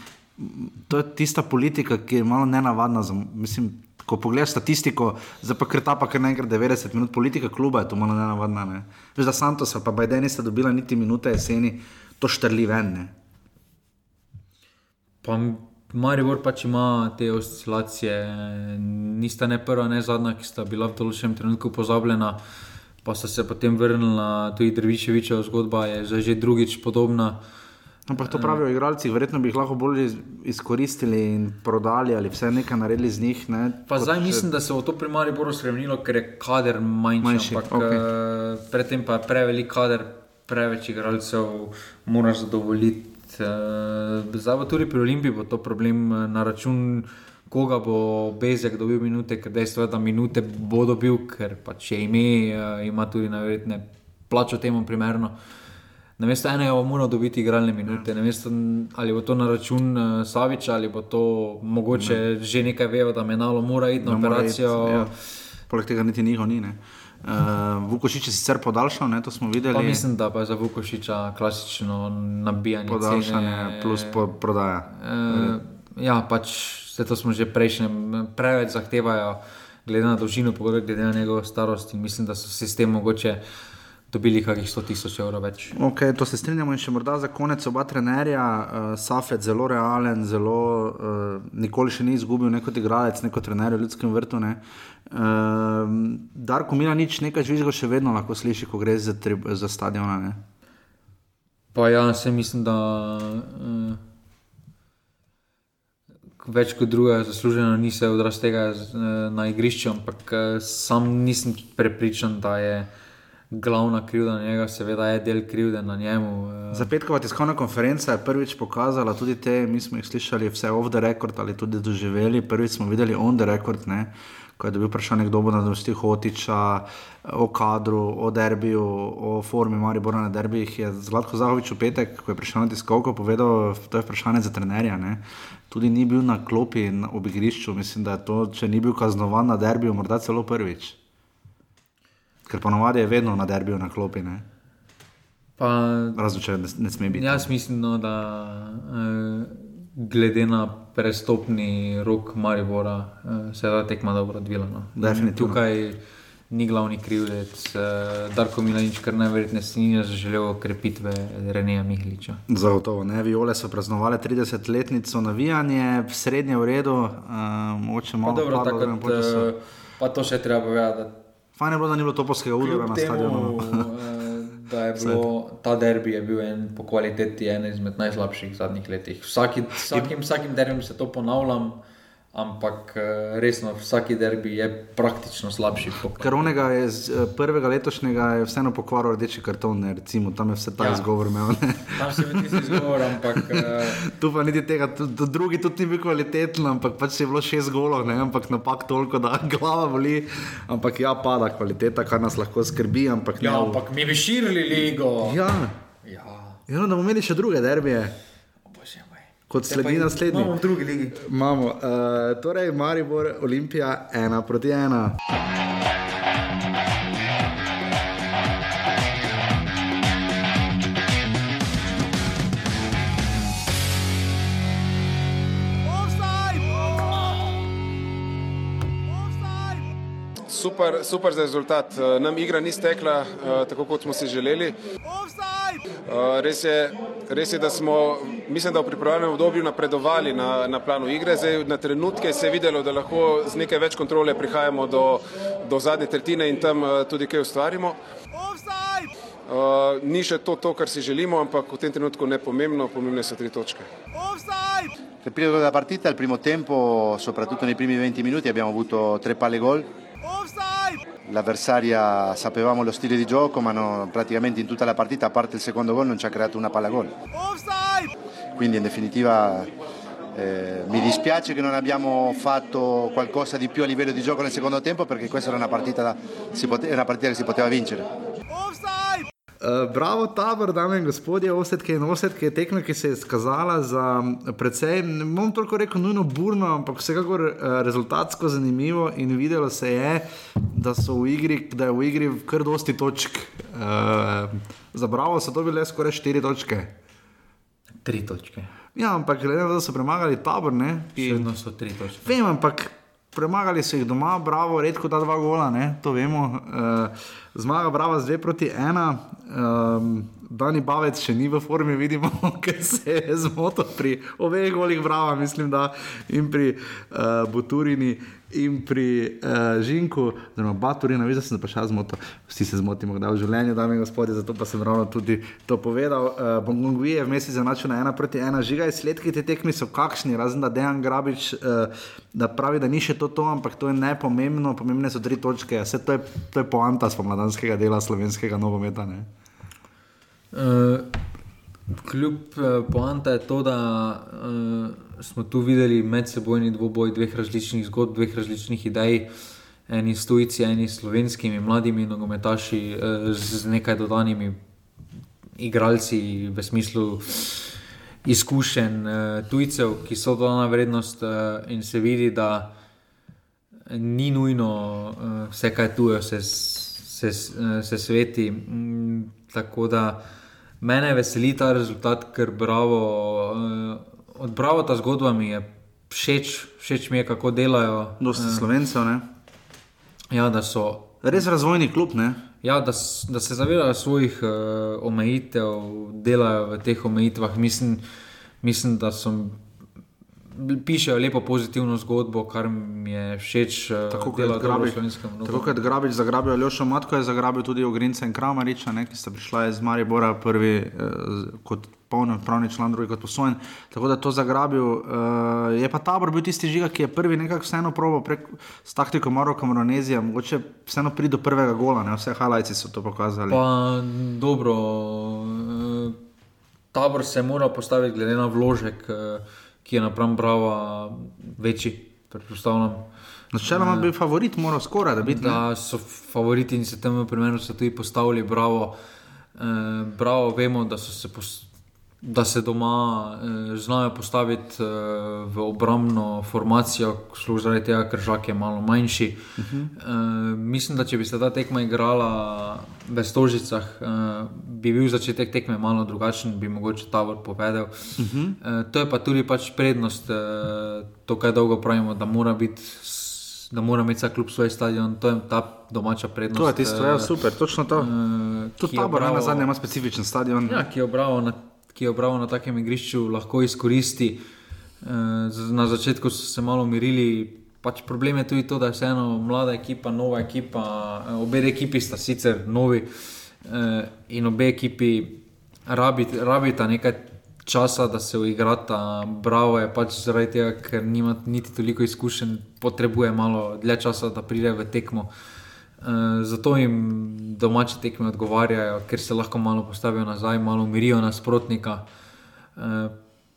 to je tista politika, ki je malo nenavadna. Za, mislim, ko pogledaš statistiko, zdaj pa kar ta pa kar naenkrat 90 minut, politika kluba je to malo nenavadna. Ne? Veš, da Santos pa Bajdeni sta dobila niti minute jeseni, to štrli ven. Ne? Pa Maribor pač ima te oscilacije, nista ne prva, ne zadnja, ki sta bila v določenem trenutku pozabljena, pa sta se potem vrnila, tudi Drvičevičeva zgodba je zdaj že drugič podobna. Ampak to pravijo igralci, verjetno bi jih lahko bolj iz- izkoristili in prodali ali vse nekaj naredili z njih. Ne, Pa zdaj še- mislim, da se bo to pri Mariboru spremenilo, ker je kader manjši, Manjši, ampak okay. predtem pa je prevelik kader, preveč igralcev, moraš zadovoljiti. Uh, zdaj bo tudi pri Olimpiji bo to problem eh, na račun, koga bo Bezek dobil minute, ker dejstvo je, da minute bo dobil, ker pač je ime, uh, ima tudi najverjetneje plačo temu primerno. Namesto enega bo moral dobiti igralne minute, namesto, ali bo to na račun uh, Saviča, ali bo to mogoče ne. že nekaj vejo, da Menalo mora iti na Da mora operacijo. iti, ja. Poleg tega niti njihov ni. ne. Uh, Vukošič je sicer podaljšal, ne, to smo videli. Pa mislim, da pa je za Vukošiča klasično nabijanje Podaljšanje cene. plus po, prodaja. Uh, ja, pač vse to smo že prejšnjem, preveč zahtevajo, glede na dolžino pogodbe, glede na njegovo starost. In mislim, da so se s tem mogoče dobili kakih 100 tisoč evrov več. Okay, to se strinjamo in še morda za konec oba trenerja. Uh, Safet zelo realen, zelo, uh, nikoli še ni izgubil, ne kot igralec, ne kot trener v ljudskem vrtu. Ne. Uh, Darko Mila nič, nekaj žvižga še vedno lahko sliši, ko gre za, trib, za stadiona. Ne. Pa ja, se mislim, da uh, več kot druga zaslužena ni se odraz tega na igrišču, ampak sam nisem prepričan, da je glavna krivda na njega, seveda je del krivde na njemu. Uh, Za petkova tiskovna konferenca je prvič pokazala tudi te, mi smo jih slišali, vse off the record ali tudi doživeli. Prvič smo videli on the record, ne, ko je dobil vprašanje, kdo bo nadomestil Hotiča, o kadru, o derbiju, o formi Maribora na derbijih. Je Zlatko Zahovič v petek, ko je prišel na tiskovko, povedal, to je vprašanje za trenerja. Ne. Tudi ni bil na klopi na ob igrišču, mislim, da je to, če ni bil kaznovan na derbiju, morda celo prvič. Ker ponovadi je vedno na derbiju na klopi, ne. pa, razen če ne, ne sme biti. jaz mislim, no, da uh, glede na prestopni rok Maribora uh, se je ta tekma dobro odvila. No. Definitivno. Tukaj ni glavni krivec, uh, Darko Milanič, kar najverjetneje si ni želel krepitve Reneja Mihliča. Zagotovo ne. Viole so praznovali 30-letnico navijanje, srednje v redu, mogoče Pa malo dobro, padlo tako uh, pa to še treba povedati. Fajn je bilo, da ni bilo topovskega udara na stadionu. eh, [laughs] da je bilo, ta derbi je bil en, po kvaliteti en izmed najslabših zadnjih letih. Vsaki, vsakim, vsakim derbijem se to ponavljam, ampak eh, resno, vsaki derbi je praktično slabši. Ker onega je z eh, prvega letošnjega je vseeno pokvaril rdeči karton, ne, recimo, tam je vse ta Ja. izgovor imel. Ne. Tam se mi ti izgovor, ampak eh, [laughs] Tu pa niti tega, tu, tu drugi tudi ni bil kvaliteten, ampak pač je bilo šest golov, ne, ampak napak toliko, da [laughs] glava boli. Ampak ja, pada kvaliteta, kar nas lahko skrbi, ampak ne. ja, v- ampak mi bi širili ligo. ja. ja. ja no, da bomo imeli še druge derbije. Kot sledi naslednji. Imamo v drugi ligi. Imamo, uh, torej Maribor, Olimpija, ena proti ena. Super, super za rezultat. Nam igra ni stekla tako, kot smo si želeli. Res je, res je, da smo, mislim, da v pripravljenem obdobju napredovali na, na planu igre. Zdaj, na trenutke se je videlo, da lahko z nekaj več kontrole prihajamo do, do zadnje tretjine in tam tudi kaj ustvarimo. Uh, ni še to, to, kar si želimo, ampak v tem trenutku ne pomembno, pomembne so tri točke. Nel periodo della partita, il primo tempo, soprattutto nei primi 20 minuti, abbiamo avuto tre palle gol. L'avversaria sapevamo lo stile di gioco, ma no, praticamente in tutta la partita, a parte il secondo gol, non ci ha creato una palla gol. Quindi in definitiva eh, mi dispiace che non abbiamo fatto qualcosa di più a livello di gioco nel secondo tempo perché questa era una partita, pote, una partita che si poteva vincere. Uh, bravo, tabor, dame in gospodje, osetke in osetke, tekme, ki se je skazala za precej, ne bom toliko rekel, nujno burno, ampak vsekakor uh, rezultatsko zanimivo in videlo se je, da so v igri, da je v igri kar dosti točk. Uh, za bravo so to bile skoraj štiri točke. Tri točke. Ja, ampak glede na to, da so premagali tabor, ne? Še vedno so tri točke. Vem, ampak premagali so jih doma, bravo, redko da dva gola, ne? to vemo. Uh, zmaga, bravo, zdaj proti ena. Um, Dani Bavec še ni v formi, vidimo, [laughs] ker se je zmotil pri obeh golih, bravo, mislim, da in pri uh, Buturini in pri uh, Žinku, zelo Baturina, veš, da sem se pa še zmotil, vsi se zmotimo, da v življenju, dame in gospodje, zato pa sem ravno tudi to povedal. Uh, eh, Bongongui je vmes zanačil na ena proti ena, žiga je sledki te tekmi so kakšni, razen da Dejan Grabič, uh, da pravi, da ni še to to, ampak to je nepomembno, pomembne so tri točke, vse to je, je poanta spomladanskega dela slovenskega nogometa. Uh, kljub uh, poanta je to, da uh, smo tu videli medsebojni dvoboj dveh različnih zgodb, dveh različnih idej, eni stojci, eni slovenskimi mladimi nogometaši eh, z nekaj dodanimi igralci v smislu izkušenj eh, tujcev, ki so dodana vrednost eh, in se vidi, da ni nujno vse, kaj tuje, se, se, se sveti. Mm, tako da mene veseli ta rezultat, ker bravo od Bravo ta zgodba mi je všeč, všeč mi je, kako delajo. Dosti uh, slovencev, ne? Ja, da so. Res razvojni klub, ne? Ja, da, da se zavedajo svojih uh, omejitev, delajo v teh omejitvah. Mislim, mislim da so pišejo lepo pozitivno zgodbo, kar mi je všeč. Eh, tako kot grabiš, tako kot grabiš, zagrabijo Ljošo Matko, je zagrabil tudi Ogrinca in Kramariča, ne, ki sta prišla iz Maribora prvi eh, kot polnopravni član, drugi kot posojen. Tako da to zagrabil. Uh, je pa tabor bil tisti žiga, ki je prvi nekako vseeno probo prek s taktiko Maroka Moronezija, mogoče vseeno pride do prvega gola, ne vse halajci so to pokazali. Pa dobro, tabor se mora postaviti glede na vložek. Uh, ki je napram Brava večji, predpostavljam. Načeloma bi favorit moral skoraj da biti. Da so favoriti in se temu primeru so tudi postavili Bravo. Eh, bravo, vemo, da so se postavili da se doma eh, znajo postaviti eh, v obrambno formacijo, služi zaradi tega, ker žak je malo manjši. Uh -huh. eh, mislim, da če bi se ta tekma igrala v Stožicah, eh, bi bil začetek tekme malo drugačen, bi mogoče Tavor povedal. Uh -huh. eh, to je pa tudi pač prednost, eh, to, kaj dolgo pravimo, da mora biti. Da mora imeti vsak klub svoj stadion, to je ta domača prednost. To je tisto, ja, super, točno to. Uh, Tudi ta bo na zadnje ima specifičen stadion. Ja, ki je obravo na ki je obravo na takem igrišču, lahko izkoristi. Eh, na začetku so se malo umirili, pač problem je tudi to, da je vseeno mlada ekipa, nova ekipa. Eh, obe ekipi sta sicer novi eh, in obe ekipi rabita, rabita nekaj časa, da se uigrata. Bravo je pač zaradi tega, ker nima niti toliko izkušenj, potrebuje malo dlje časa, da pride v tekmo. Uh, zato jim domače tekme odgovarjajo, ker se lahko malo postavijo nazaj, malo umirijo nasprotnika. Uh,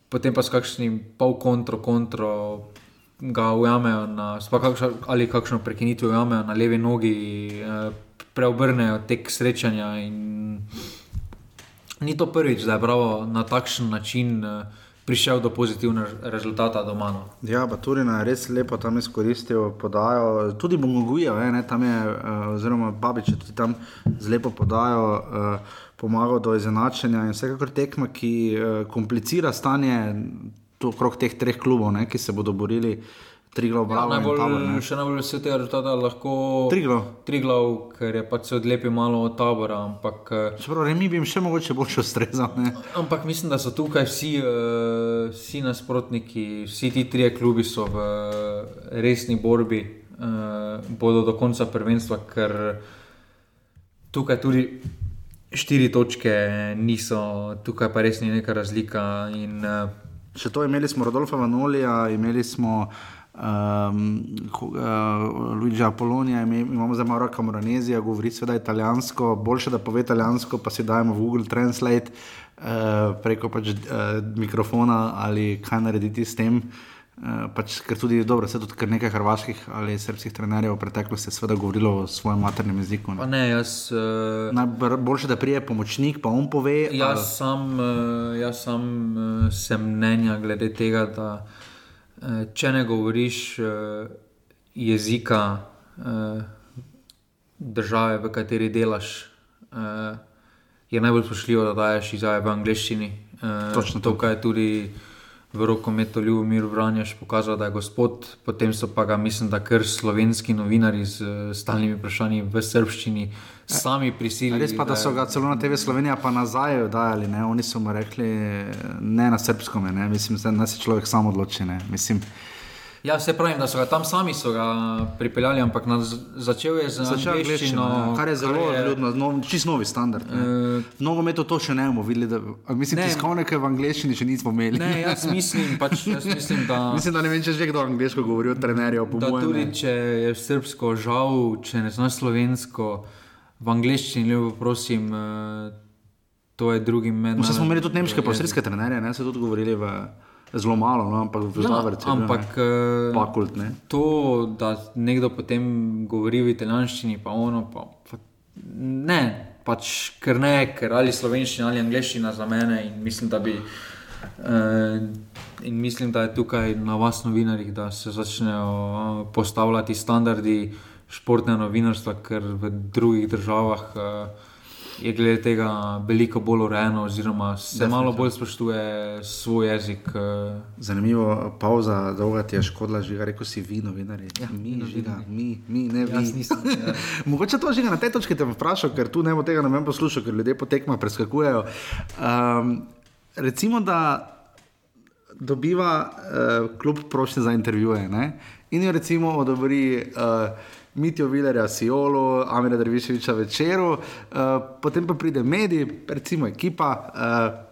potem pa s kakšnim pol kontro, kontro ga ujamejo na, kakšno, ali kakšno prekinitev ujamejo na levi nogi, uh, preobrnejo tek srečanja. Ni to prvič, da je bravo na takšen način. Uh, prišel do pozitivnega rezultata doma. No. Ja, pa tudi na res lepo tam izkoristil podajo. Tudi Bogogujev, tam je, uh, oziroma Babič, tudi tam zelo podajo, uh, pomagal do izenačenja in vsekakor tekma, ki uh, komplicira stanje okrog teh treh klubov, ne, ki se bodo borili. Triglav, Ja, bravo. in najbolj, Tabor, še najbolj vesel tega rezultata lahko Triglav. Triglav, ker je pač se odlepil malo od tabora. Ampak, eh, Čeprav Remi bi jim še mogoče bolj ustrezal. ne. ampak mislim, da so tukaj vsi, uh, vsi nasprotniki, vsi ti trije klubi so v eh, resni borbi, uh, bodo do konca prvenstva, ker tukaj tudi štiri točke niso, tukaj pa res ni neka razlika. In, uh, Še to imeli smo Rodolfa Vanolija, imeli smo um, uh, Luigi Apolonija, imamo zdaj Maro Camoranezija, govori seveda italijansko, boljše da pove italijansko, pa si dajemo v Google Translate uh, preko pač, uh, mikrofona ali kaj narediti s tem. Uh, pač, ker tudi dobro, se tudi kar nekaj hrvaških ali srpskih trenerjev v preteklosti je seveda govorilo o svojem maternem jeziku. Ne. ne, jaz. Uh, Najbr- Boljše, da prije pomočnik, pa on pove. ali- Jaz sam, eh, jaz sam eh, sem mnenja glede tega, da eh, če ne govoriš eh, jezika eh, države, v kateri delaš, eh, je najbolj spoštljivo, da daješ izjave v angleščini. Eh, Točno to. Tukaj je tudi v rokometu Ljubomir Vranjaš pokazal, da je gospod, potem so pa ga, mislim, da kar slovenski novinari z eh, stalnimi vprašanji v srbščini sami prisilili. Res pa, da so ga celo na TV Slovenija pa nazaj dajali, ne? oni so mu rekli, ne na srpskem, ne? mislim, da se človek sam odloči. Ne? Mislim, Ja, se pravi, da so ga tam sami so ga pripeljali, ampak začel je z začel angleščino, angleščino, kar je zelo je- vljudno, nov, čist novi standard. Uh, v nogometu to še ne bomo videli, da, mislim, Ne. tiskovnike v angleščini še nismo imeli. Ne, jaz mislim, pač, jaz mislim da, [laughs] mislim, da ne vem, če že kdo angliško govori od trenerjev, tudi ne. če je srbsko, žal, če ne znaš slovensko, v angleščini, lepo prosim, eh, to je drugim mednarodnim. Vse smo imeli tudi nemške, pa avstrijske trenerje, ne so tudi govorili v, zelo malo, no? ampak v Ja, Zavrci. ampak eh, Fakult, ne. to, da nekdo potem govori v italijanščini, pa ono, pa, pa ne, pač ker ne, ker ali slovenščina ali angliščina za mene in mislim, da bi. Uh, in mislim, da je tukaj na vas, novinarjih, da se začnejo uh, postavljati standardi športnega novinarstva, ker v drugih državah uh, je glede tega veliko bolj urejeno, oziroma se malo bolj spoštuje svoj jezik. Uh, Zanimivo, pauza, dolga ti je škodila, že rekel si vi, novinari. Ja, mi, žiga, mi, mi, ne vi. Jaz nisem, ja. [laughs] Mogoče to že na tej točki te vprašal, ker tu ne bo tega ne vem poslušal, ker ljudje po tekmah preskakujejo. Um, recimo, da dobiva uh, klub prošnje za intervjuje ne? in jo recimo odobri. Uh, Mitijo Vilerja, Siolo, Amira Drviševiča večeru, uh, potem pa pride medij, recimo ekipa, uh,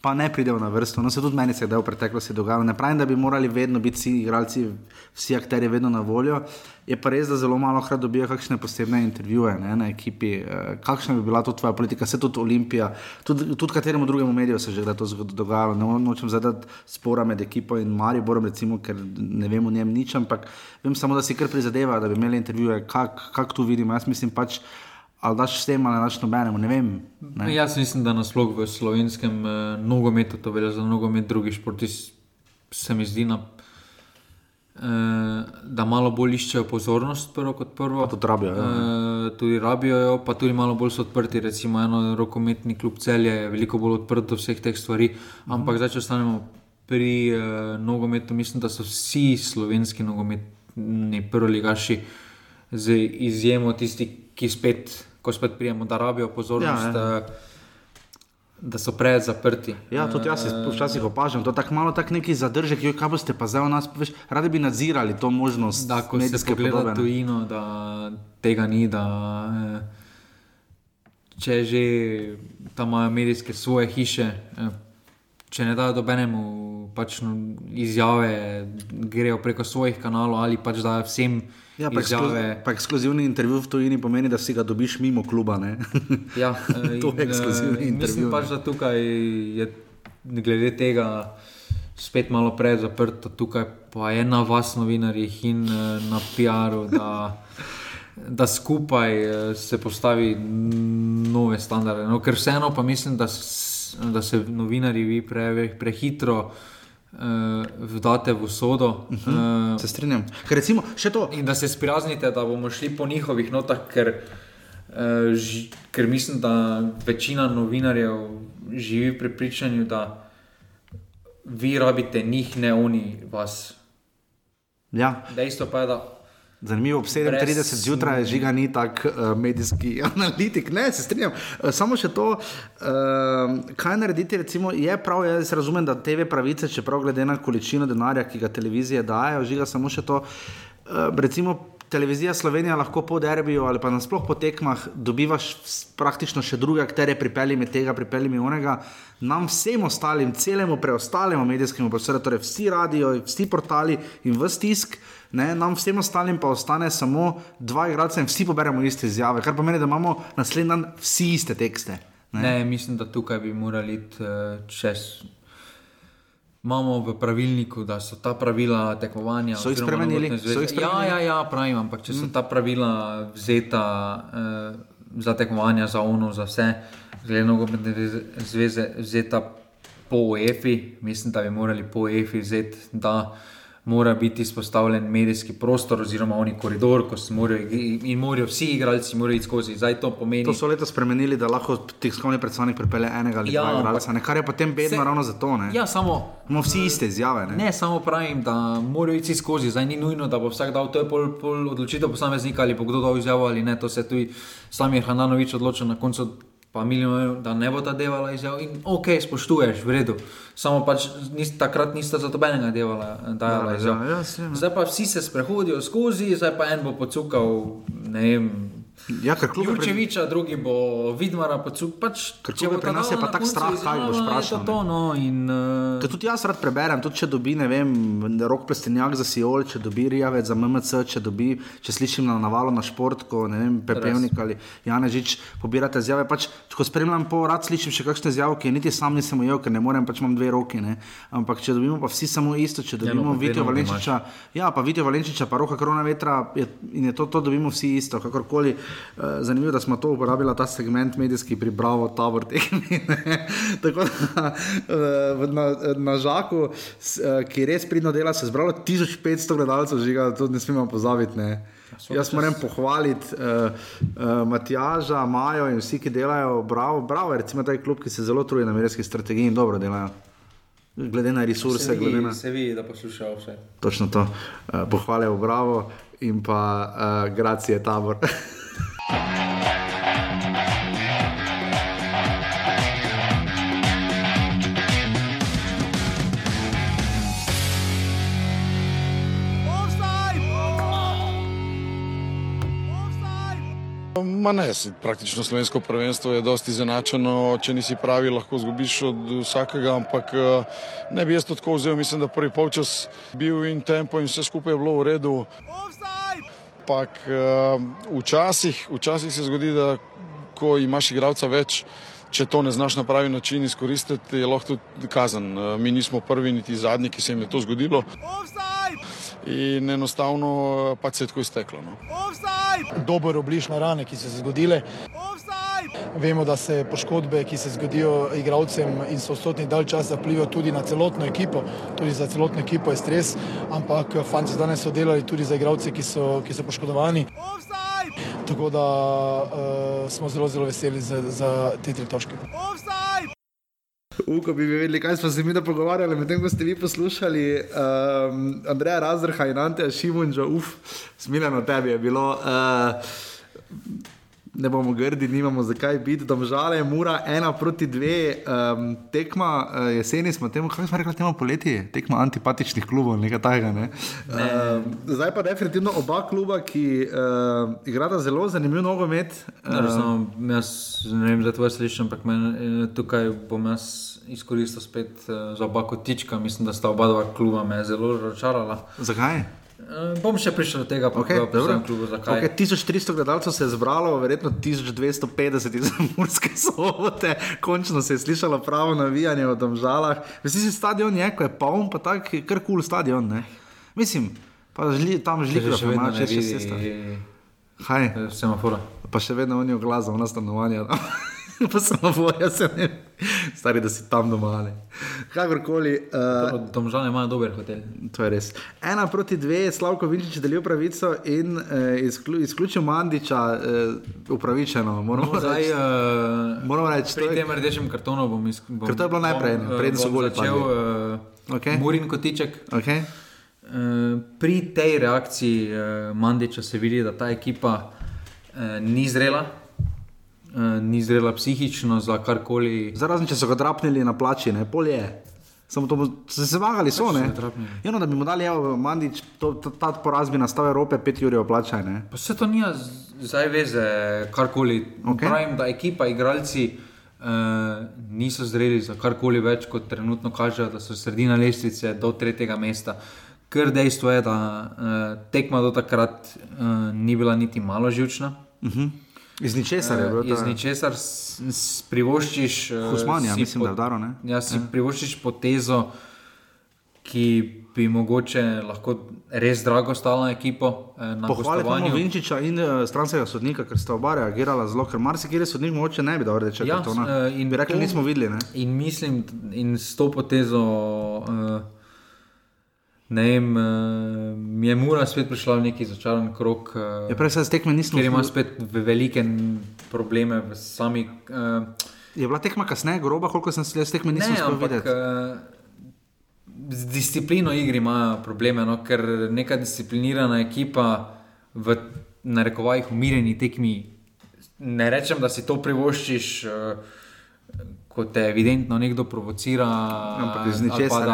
pa ne pridejo na vrsto. No, se tudi meni se je v preteklosti dogajalo. Ne pravim, da bi morali vedno biti vsi igralci, vsi akteri vedno na voljo. Je pa res, da zelo malo krat dobijo kakšne posebne intervjuje ne, na ekipi. Eh, kakšna bi bila to tvoja politika, se tudi Olimpija, tudi, tudi kateremu drugemu mediju se že kdaj to dogajalo. Ne nočem zadati spora med ekipo in Mariborom, recimo, ker ne vem o njem nič, ampak vem samo, da si kar prizadeva, da bi imeli intervjuje, kak, kak tu vidimo. Jaz mislim pač, ali daš s tem ali daš nobenemu, ne vem. Ne. Jaz mislim, da nasploh v slovenskem eh, nogometu, to velja za nogomet, drugi športi, se mi zdi, na, eh, da malo bolj iščejo pozornost, prvo kot prvo. Pa tudi rabijo, ja. Eh, tudi rabijo jo, pa tudi malo bolj so odprti. Recimo, eno rokometni klub celje je veliko bolj odprt do vseh teh stvari. Ampak zdaj, če ostanemo pri eh, nogometu, mislim, da so vsi slovenski nogometni prvoligaši, z izjemo tisti, ki spet, ko spet prijemo, da rabijo pozornost. Ja, ja. eh, Da so preveč zaprti. Ja, tudi jaz se včasih opažam, to je tako malo tak neki zadržek, joj, kaj boste pa zdaj v nas, veš, radi bi nadzirali to možnost Da, ko se medijske pogleda podobe. ne. tujino, da tega ni, da eh, če že tam imajo medijske svoje hiše, eh, če ne dajo dobenemu pač no, izjave, grejo preko svojih kanalov ali pač dajo vsem Ja, pa, eksklu, izjave. pa ekskluzivni intervju v tujini pomeni, da si ga dobiš mimo kluba. Ja, [laughs] eh, To je in, eh, ekskluzivni in intervju, Mislim pač, da tukaj je glede tega spet malo preveč zaprto, tukaj pa je na vas, novinarjih in eh, na PR-u, da, [laughs] da skupaj se postavi nove standarde. No, ker vseeno pa mislim, da, s- da se novinarji vi pre, prehitro. Uh, vdate v usodo, uh -huh. uh, Se strinjam. Ker recimo, še to, in da se sprijaznite, da bomo šli po njihovih notah, ker, uh, ži, ker mislim, da večina novinarjev živi v prepričanju, da vi rabite njih, ne oni vas. Ja. Dejstvo pa je, da Zanimivo, ob 37 zjutraj žiga ni tak uh, medijski [laughs] analitik. Ne, se strinjam. Uh, samo še to, uh, kaj narediti, recimo, je prav, jaz razumem, da TV pravice, čeprav glede na količino denarja, ki ga televizije dajo, žiga samo še to. Uh, recimo, televizija Slovenija lahko po derbiju ali pa nasploh po tekmah dobivaš praktično še druge akterje, pripelji mi tega, pripelji mi onega. Nam vsem ostalim, celemu preostalemu medijskemu prostoru, torej vsi radio, vsi portali in vsi tisk. Ne, nam vsem ostalim pa ostane samo dva igralca in vsi poberemo iste izjave, kar pomeni, da imamo naslednji dan vsi iste tekste. Ne? Ne, mislim, da tukaj bi morali iti uh, čez imamo v pravilniku, da so ta pravila tekmovanja. So jih spremenili? Ja, ja, ja, pravim, ampak če so mm. ta pravila vzeta eh, za tekmovanja, za ONU, za vse, glede nogometne zveze, vzeta po EFI, mislim, da bi morali po EFI vzeti mora biti izpostavljen medijski prostor, oziroma oni koridor, ko morajo in morajo vsi igralci iti skozi. To, pomeni... to so leta spremenili, da lahko tiskovni predstavnik pripelje enega ali ja, dva igralca, kar je potem bedno se... ravno zato. Ne? Ja, samo. Imamo vsi iste izjave. Ne? ne, samo pravim, da morajo iti skozi. Zdaj ni nujno, da bo vsak dal to, je pol, pol odločitev posameznika ali bo kdo dal izjavo ali ne. To se tudi sam je Hananovič odločil na koncu pa milijon, da ne bo ta devala izjav. In ok, spoštuješ, v redu. Samo pač nis, takrat nista za tobenega devala, da je bila izjav. Ja, zdaj pa vsi se sprehodijo skozi, zdaj pa en bo pocukal, ne vem. Ja, Jurčeviča, pred... drugi bo Vidmara, pač, če bo pri nas je pa tako strah, kaj boš vprašal. To, no, in, uh... tudi jaz rad preberem, tudi če dobi, ne vem, rok plestenjak za Siol, če dobi Rijavec za MMC, če dobi, če slišim na navalo na športko, ne vem, Pepevnik ali Janežič, pobirate izjave. Pač, ko spremljam po rad, slišim še kakšne izjave, ki niti sam nisem ujel, ker ne morem, pač imam dve roki. Ne. Ampak če dobimo pa vsi samo isto, če dobimo ja, no, Vitijo Valenčiča, ja, pa Vitijo Valenčiča, pa roka korona vetra je, in je to, to dobimo vsi isto, kakorkoli. Eh, zanimivo, da smo to uporabili, ta segment medijski pri Bravo, Tabor, tehni. [laughs] Tako da eh, na, na Žaku, eh, ki res pridno dela, se je zbralo 1500 gledalcev, žiga, to ne smemo pozabiti. Ne. Ja, Jaz moram pohvaliti uh, uh, Matjaža, Majo in vsi, ki delajo, bravo, bravo, recimo ta klub, ki se zelo trudi na medijski strategiji in dobro delajo. Glede na resurse, se glede na vse. Se vidi, da poslušajo vse. Točno to. Uh, pohvale v Bravo in pa uh, gracije tabor. [laughs] Ma ne, praktično slovensko prvenstvo je dosti izenačeno, če nisi pravi, lahko zgubiš od vsakega, ampak eh, ne bi jaz to tako vzel, mislim, da prvi polčas bil in tempo in vse skupaj je bilo v redu. Ampak eh, včasih, včasih se zgodi, da ko imaš igralca več, če to ne znaš na pravi način izkoristiti, je lahko tudi kazen. Eh, mi nismo prvi niti zadnji, ki se jim je to zgodilo. In enostavno pač se je tako izteklo. No dober obliž na rane, ki so se zgodile. Vemo, da se poškodbe, ki se zgodijo igralcem in so stotni dalj časa, vplivajo tudi na celotno ekipo. Tudi za celotno ekipo je stres, ampak fanti danes so delali tudi za igralce, ki so, ki so poškodovani. Tako da uh, smo zelo, zelo veseli za, za te tri točke. Uko bi vedeli, kaj smo se mi da pogovarjali, medtem ko ste vi poslušali um, Andreja Razdrha in Anteja Šimunča, uf, smiljeno tebi je bilo. Uh, ne bomo grdi, nimamo zakaj biti, da žale, mura ena proti dve, um, tekma uh, jeseni smo temu, kako smo rekli, temu poleti, tekma antipatičnih klubov, nekaj takega. Ne? Um, zdaj pa definitivno oba kluba, ki uh, igrata zelo zanimiv nogomet. Um, jaz ne vem, za tvoje slišim, ampak men, eh, tukaj bom jaz izkoristil spet uh, za oba kotička, mislim, da sta oba dva kluba me zelo razočarala. Zakaj? Uh, bom še prišel do tega, okay, kako je bilo. Okay, 1300 gledalcev se je zbralo, verjetno 1250 iz Murske [laughs] sobote, končno se je slišalo pravo navijanje v domžalah. Vsi si stadion je, ko je poln, pa tak, kar kul cool stadion. Ne? Mislim, pa žli, tam žli, da še vedno ne vidi, Kaj? Semafora. Pa še vedno oni oglasajo na stanovanje. [laughs] pa samo boje, se ne. [laughs] Stari, da si tam doma. Kakorkoli. Uh, Domžale imajo dober hotel. To je res. Ena proti dve je Slavko Vinčič delil pravico in uh, izklju, izključil Mandiča uh, upravičeno. Moramo no, zdaj, uh, moramo reči, pri tem rdečem kartonu bom izključil. Ker to je bilo najprej, preden so boli začel. Uh, okay. Murin kotiček. Okay. uh, pri tej reakciji uh, Mandiča se vidi, da ta ekipa uh, ni zrela. Uh, ni zrela psihično za karkoli. Zarazen, če so ga drapnili na plači, ne pol je. Samo to so se zmagali, so ne. Ja, no, da bi mu dali, evo, Mandič, to, to, ta poraz bi nastal Evrope, 5 ur je oplačaj, ne. Pa se to nija zdaj veze, karkoli. Okay. Pravim, da ekipa, igralci uh, niso zreli za karkoli več, kot trenutno kažejo, da so sredina lestvice do tretjega mesta. Ker dejstvo je, da uh, tekma do takrat uh, ni bila niti malo živčna. Uh -huh. Iz ničesar je bilo. Uh, iz ničesar privoščiš. Uh, Husmanija, mislim, da je daro. Ja, si ja. privoščiš potezo, ki bi mogoče lahko res drago stala ekipo. Eh, Pohvaljujem Vinčiča in uh, stranskega sodnika, ker sta oba reagirala zelo, ker marsikaj sodnik mogoče ne bi dal reči, ja, to ne. In bi rekli, to, nismo videli. Ne? In mislim, in s to potezo. Uh, Ne vem, uh, mi je mura spet prišla v neki začaran krok. Uh, ja, prej se tekme nismo videli. Ker ima spet velike probleme v sami. Uh, je bila tekma kasneje, groba, koliko sem se tekme nisem videl. Uh, z disciplino igri imajo probleme, no, ker neka disciplinirana ekipa v narekovajih umirjeni tekmi. Ne rečem, da si to privoščiš. Uh, Ko te evidentno nekdo provocira, ampak iz ničesar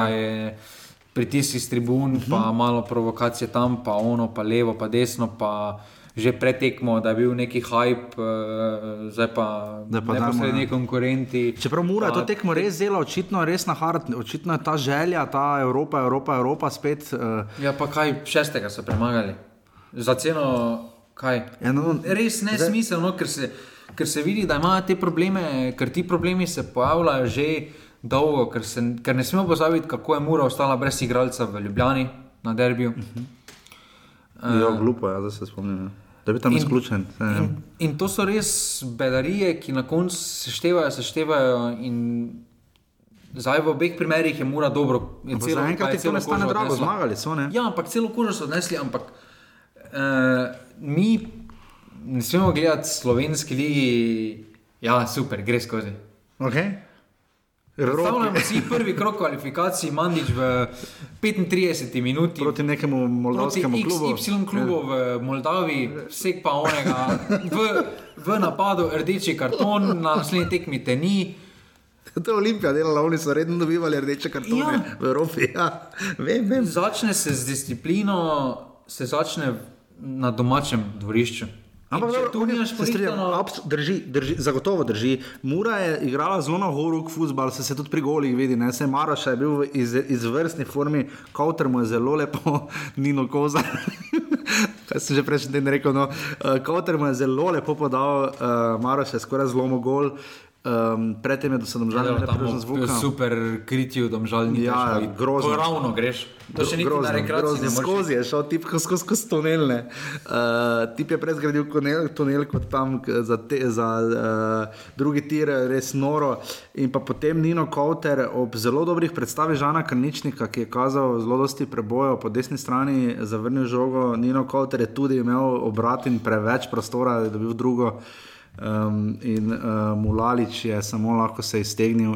pritisk iz tribun, uh -huh. pa mhm. malo provokacije tam, pa ono, pa levo, pa desno, pa že pretekmo, da je bil neki hype, uh, zdaj pa ne posredni ja. konkurenti. Čeprav mora to tekmo res zelo, očitno, res na hard, očitno je ta želja, ta Evropa, Evropa, Evropa spet. Uh... Ja, pa kaj šestega so premagali. Za ceno, kaj? Ja, no, res ne zdaj... ker se, ker se vidi, da imajo te probleme, ker ti problemi se pojavljajo že dolgo, ker, se, ker ne smemo pozabiti, kako je Mura ostala brez igralca v Ljubljani na derbiju. Uh -huh. uh, ja, glupo je, da se spomnim. Ja. Da bi tam izključen. In, in to so res bedarije, ki na koncu seštevajo, seštevajo. Zdaj v obeh primerih je mura dobro. Zaenkrat je celo stane drago, zmagali so. Ne? Ja, ampak celo kožo so odnesli, ampak uh, mi ne smemo gledati slovenski ligi, ja, super, gre skozi. Okay. Predstavljamo si prvi krok kvalifikacij, Mandič v 35 minuti. Proti nekemu moldavskemu klubu. Y klubu ja. v Moldaviji, vsek pa onega. V, v napadu rdeči karton, na naslednji tekmi te ni. To je Olimpija delala, oni so redno dobivali rdeče kartone ja. v Evropi. Ja. Vem, vem. Začne se z disciplino, se začne na domačem dvorišču. Ampak če tu nimaš prijatelja, drži, drži, zagotovo drži. Mura je igrala zelo na horuk futbol, se, se tudi pri golih vidi. Ne? Se Maroš je bil v iz, izvrstni formi, kauter mu je zelo lepo, [laughs] Nino Koza. [laughs] Kaj sem že prejšnji teden rekel? No? Uh, kauter mu je zelo lepo podal, uh, Maroš je skoraj zelo gol. Um, predtem je, da so domžali že prišli zvok. Super kritijo, domžali ja, grozno. Ravno greš. To še ni grozno, grozno. Skozi je šel tip, skozi skozi tunelne. Uh, tip je prej zgradil tunel, tunel kot tam za, te, za uh, drugi tir, res noro. In pa potem Nino Kauter ob zelo dobrih predstavih Žana Krničnika, ki je kazal zelo dosti prebojev po desni strani, zavrnil žogo. Nino Kauter je tudi imel obrat in preveč prostora, da bi bil drugo. Um, in uh, Mulalič je samo lahko se iztegnil.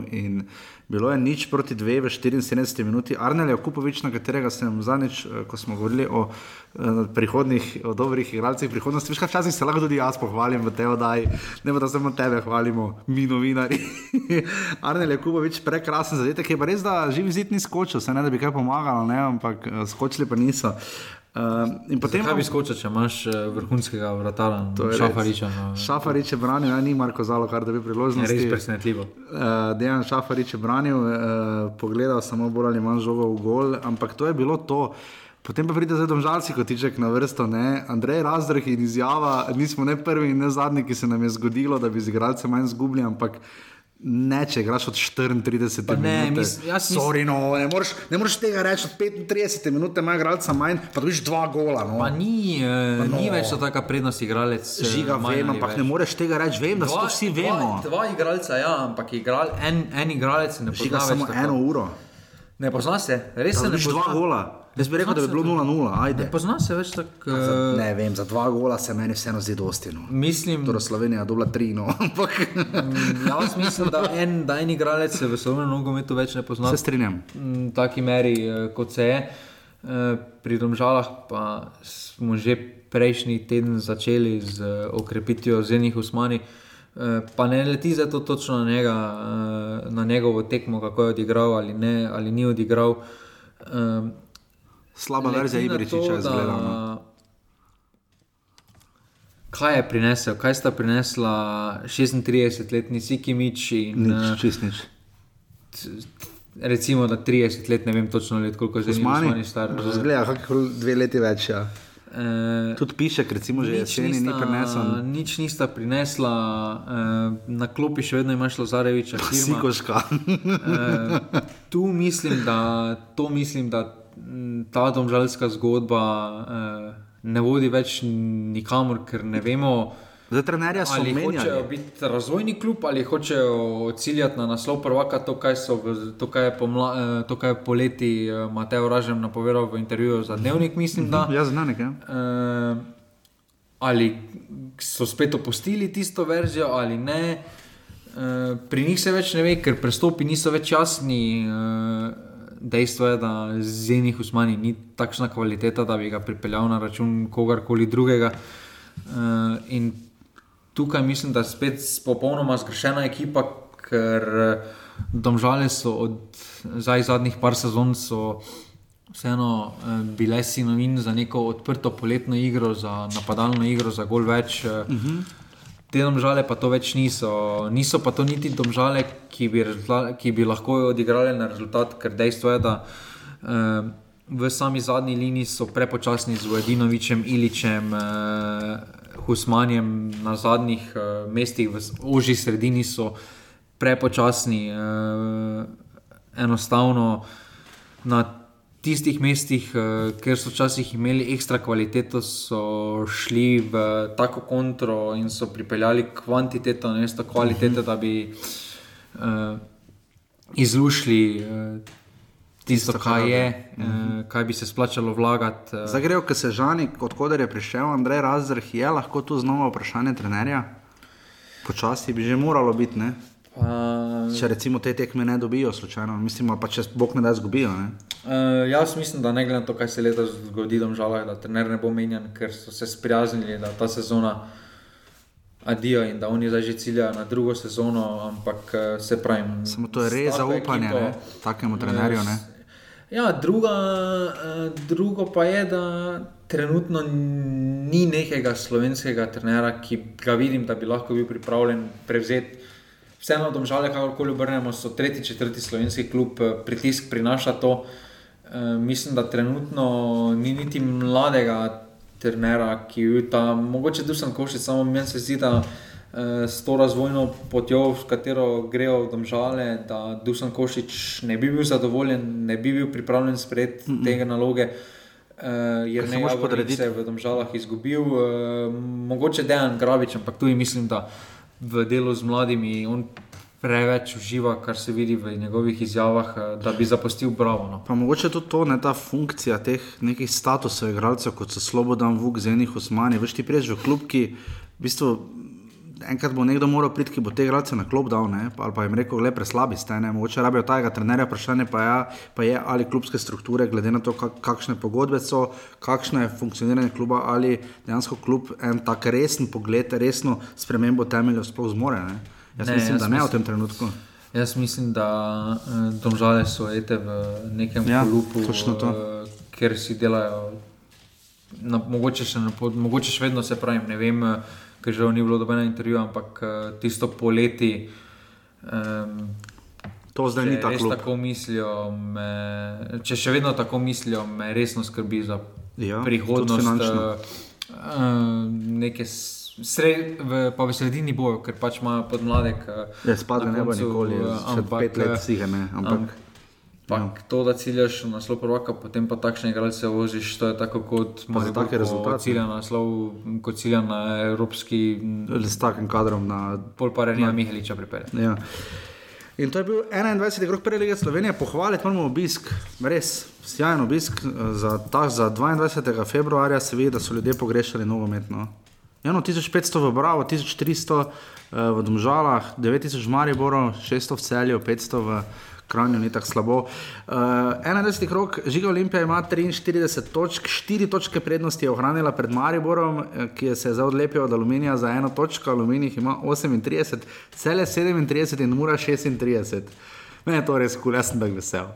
Bilo je nič proti dve v 74 minuti. Arnel Jakupovič, na katerega sem zadnjič, eh, ko smo govorili o uh, prihodnih, o dobrih igralcih prihodnosti, veš, včasih se lahko tudi jaz pohvalim v tej oddaji, ne pa da samo tebe hvalimo, mi novinari. [laughs] Arnel Jakupovič, prekrasen zadetek, je pa res, da živi zid ni skočil, se ne da bi kaj pomagalo, ne, ampak uh, skočili pa niso. Uh, potem, kaj bi skočil, če imaš uh, vrhunskega vrtala, šafariča? No. Šafarič je branil, ja, ni Marko Zalo, kar da bi priložnost. Res presenetljivo. Uh, Dejan Šafarič je branil, uh, pogledal samo bolj ali manj žogo v gol, ampak to je bilo to. Potem pa pride zdaj domžalci, kot tiček na vrsto, ne? Andrej Razdrh in izjava, nismo ne prvi in ne zadnji, ki se nam je zgodilo, da bi z igralcem manj zgubili, ampak Ne, če igraš od 34 minut. Sorry, no, ne, moreš, ne moreš tega reči od 35 minut, ima igralca manj, pa dobiš dva gola. No. Ni, eh, pa no. ni več taka prednost igralec. Eh, Žiga, vem, ampak več. ne moreš tega reči, vem, da dva, vsi vemo. Dva, dva igralca, ja, ampak igral, en, en igralec ne pozna. Žiga samo eno uro. Ne pozna se, res se ne pozna. Dva gola. Jaz bi rekel, da bi bilo 0-0. Ne pozna se več tako. Uh... Ne vem, za dva gola se meni vseeno zdi dosti. No. Mislim, da je Slovenija dobila tri. No. [laughs] Mm, jaz mislim, da en, en igralec se v slovenskem nogometu več ne pozna. Se strinjam. V taki meri, uh, kot se je. pri Domžalah pa smo že prejšnji teden začeli z okrepitvijo Zenih Usmani. Pa ne leti za to točno na, njega, na njegovo tekmo, kako je odigral ali, ne, ali ni odigral. Slaba verzija Ibričiča je zgledala. Kaj je prinesel, kaj sta prinesla 36-letni Sikimič in nič, čist nič. Recimo, da 30 let, ne vem točno, let, koliko je zdaj Usmani star. Zgleda, kako dve leti več. Ja. E, Tudi piše, recimo, že jeseni ni prinesla. Nič nista prinesla, e, na klopi še vedno imaš Lazareviča. Sikoška. e, tu mislim, da, to mislim, da ta domžalska zgodba. E, ne vodi več nikamor, ker ne vemo. Zdaj, trenerja so ali menjali. hočejo biti razvojni klub ali hočejo ciljati na naslov prvaka, to, kaj, so, to, kaj, je, pomla, to, kaj je poleti Mateo Ražem napovedal v intervjuju za dnevnik, mislim. Da, ja, znanek, ja. Uh, ali so spet opustili tisto verzijo ali ne. Uh, pri njih se več ne ve, ker prestopi niso več jasni. Uh, dejstvo je, da z enih usmani ni takšna kvaliteta, da bi ga pripeljal na račun kogarkoli drugega. Uh, in tukaj mislim, da je spet popolnoma zgrešena ekipa, ker domžale so od zadnjih par sezon vseeno uh, bile sinovin za neko odprto poletno igro, za napadalno igro, za gol več. Uh, uh -huh. Te domžale pa to več niso. Niso pa to niti domžale, ki bi, ki bi lahko odigrali na rezultat, ker dejstvo je, da uh, v sami zadnji liniji so prepočasni z Vojvodinovičem, Iličem, uh, Husmanjem na zadnjih uh, mestih, v ožji sredini so prepočasni, uh, enostavno na tistih mestih, uh, kjer so včasih imeli ekstra kvaliteto, so šli v tako kontro in so pripeljali kvantiteto na mesto kvalitete, da bi uh, izlušili uh, tisto, tisto, kaj je, uh, kaj bi se splačalo vlagati. Uh. Zdaj grejo, ker se žani, odkuder je prišel Andrej Razrh, je lahko tu znova vprašanje trenerja. Počasi bi že moralo biti. Ne? Uh, če recimo te tekme ne dobijo, slučajno, mislim, pa če bog ne da zgubijo. Ne? Uh, jaz mislim, da ne glede na to, kaj se letos zgodi, žal, da trener ne bo menjen, ker so se sprijaznili, da ta sezona adijo in da oni zdaj že ciljajo na drugo sezono. Ampak se pravi. Samo to je res zaupanje ekipo, takemu trenerju. Ne? Ja, druga, drugo pa je, da trenutno ni nekega slovenskega trenera, ki ga vidim, da bi lahko bil pripravljen prevzeti vseeno domžale, kakorkoli obrnemo, so tretji, četrti slovenski klub, eh, pritisk prinaša to. E, mislim, da trenutno ni niti mladega trenera, ki je tam, mogoče Dusan Košic, samo meni se zdi, da e, s to razvojno potjo, v katero grejo domžale, da Dusan Košic ne bi bil zadovoljen, ne bi bil pripravljen sprejeti mm -mm. tega naloge. Uh, jer ne moreš podrediti, se je v državah izgubil, uh, mogoče dejan Gravič, ampak tu mislim, da v delu z mladimi. On preveč uživa, kar se vidi v njegovih izjavah, eh, da bi zapustil Bravo. No. Pa mogoče tudi to, ne ta funkcija teh nekih statusov igralcev, kot so Slobodan, Vuk, Zenih, Osmani. Veš ti prej v klub, ki v bistvu. Enkrat bo nekdo moral priti, ki bo te igralce na klop dal, ne? ali pa jim rekel, le preslabi ste, ne? mogoče rabijo tega trenerja. Vprašanje pa, ja, pa je, ali klubske strukture, glede na to, kak, kakšne pogodbe so, kakšno je funkcioniranje kluba, ali dejansko klub en tak resen pogled, resno spremembo temeljev sploh zmore. Ne? Jaz ne, mislim, jaz da ne mislim, v tem trenutku. Jaz mislim, da uh, domžale so ete v nekem ja, klubu, uh, kjer si delajo, na, mogoče, še na, mogoče še vedno se pravim, ne vem, ker že ni bilo dobene intervjuje, ampak uh, tisto poleti. Um, To zdaj ni tako. tako mislijo, me, če še vedno tako mislijo, me resno skrbi za ja, prihodnost. Uh, neke Sred, v, pa v sredini bojo, ker pač imajo podmladek. Ja, spadne ne bo nikoli, ampak pet let si ga ne. Ampak, ampak ja. to, da ciljaš na naslov prvaka, potem pa takšne igralce voziš, to je tako kot za take rezultate. Cilja na naslov, kot cilja na evropski. S takim kadrom na. Pol pa Renija Miheliča pripelje. Ja. In to je bil 21. krok prve lige Slovenije, pohvaliti moramo obisk, res sjajen obisk za, ta, za 22. februarja, se vidi, da so ljudje pogrešali nogometno. Eno 1500 v Bravo, 1300 uh, v Domžalah, 9000 v Mariboru, 600 v Celju, 500 v Kranju ni tako slabo. Uh, 21. rok, Žiga Olimpija ima 43 točk, 4 točke prednosti je ohranila pred Mariborom, eh, ki je se zdaj odlepil od aluminija za eno točko, aluminij ima 38, cele 37 in mura 36. Mene je to res kul, cool, jaz sem tako vesel.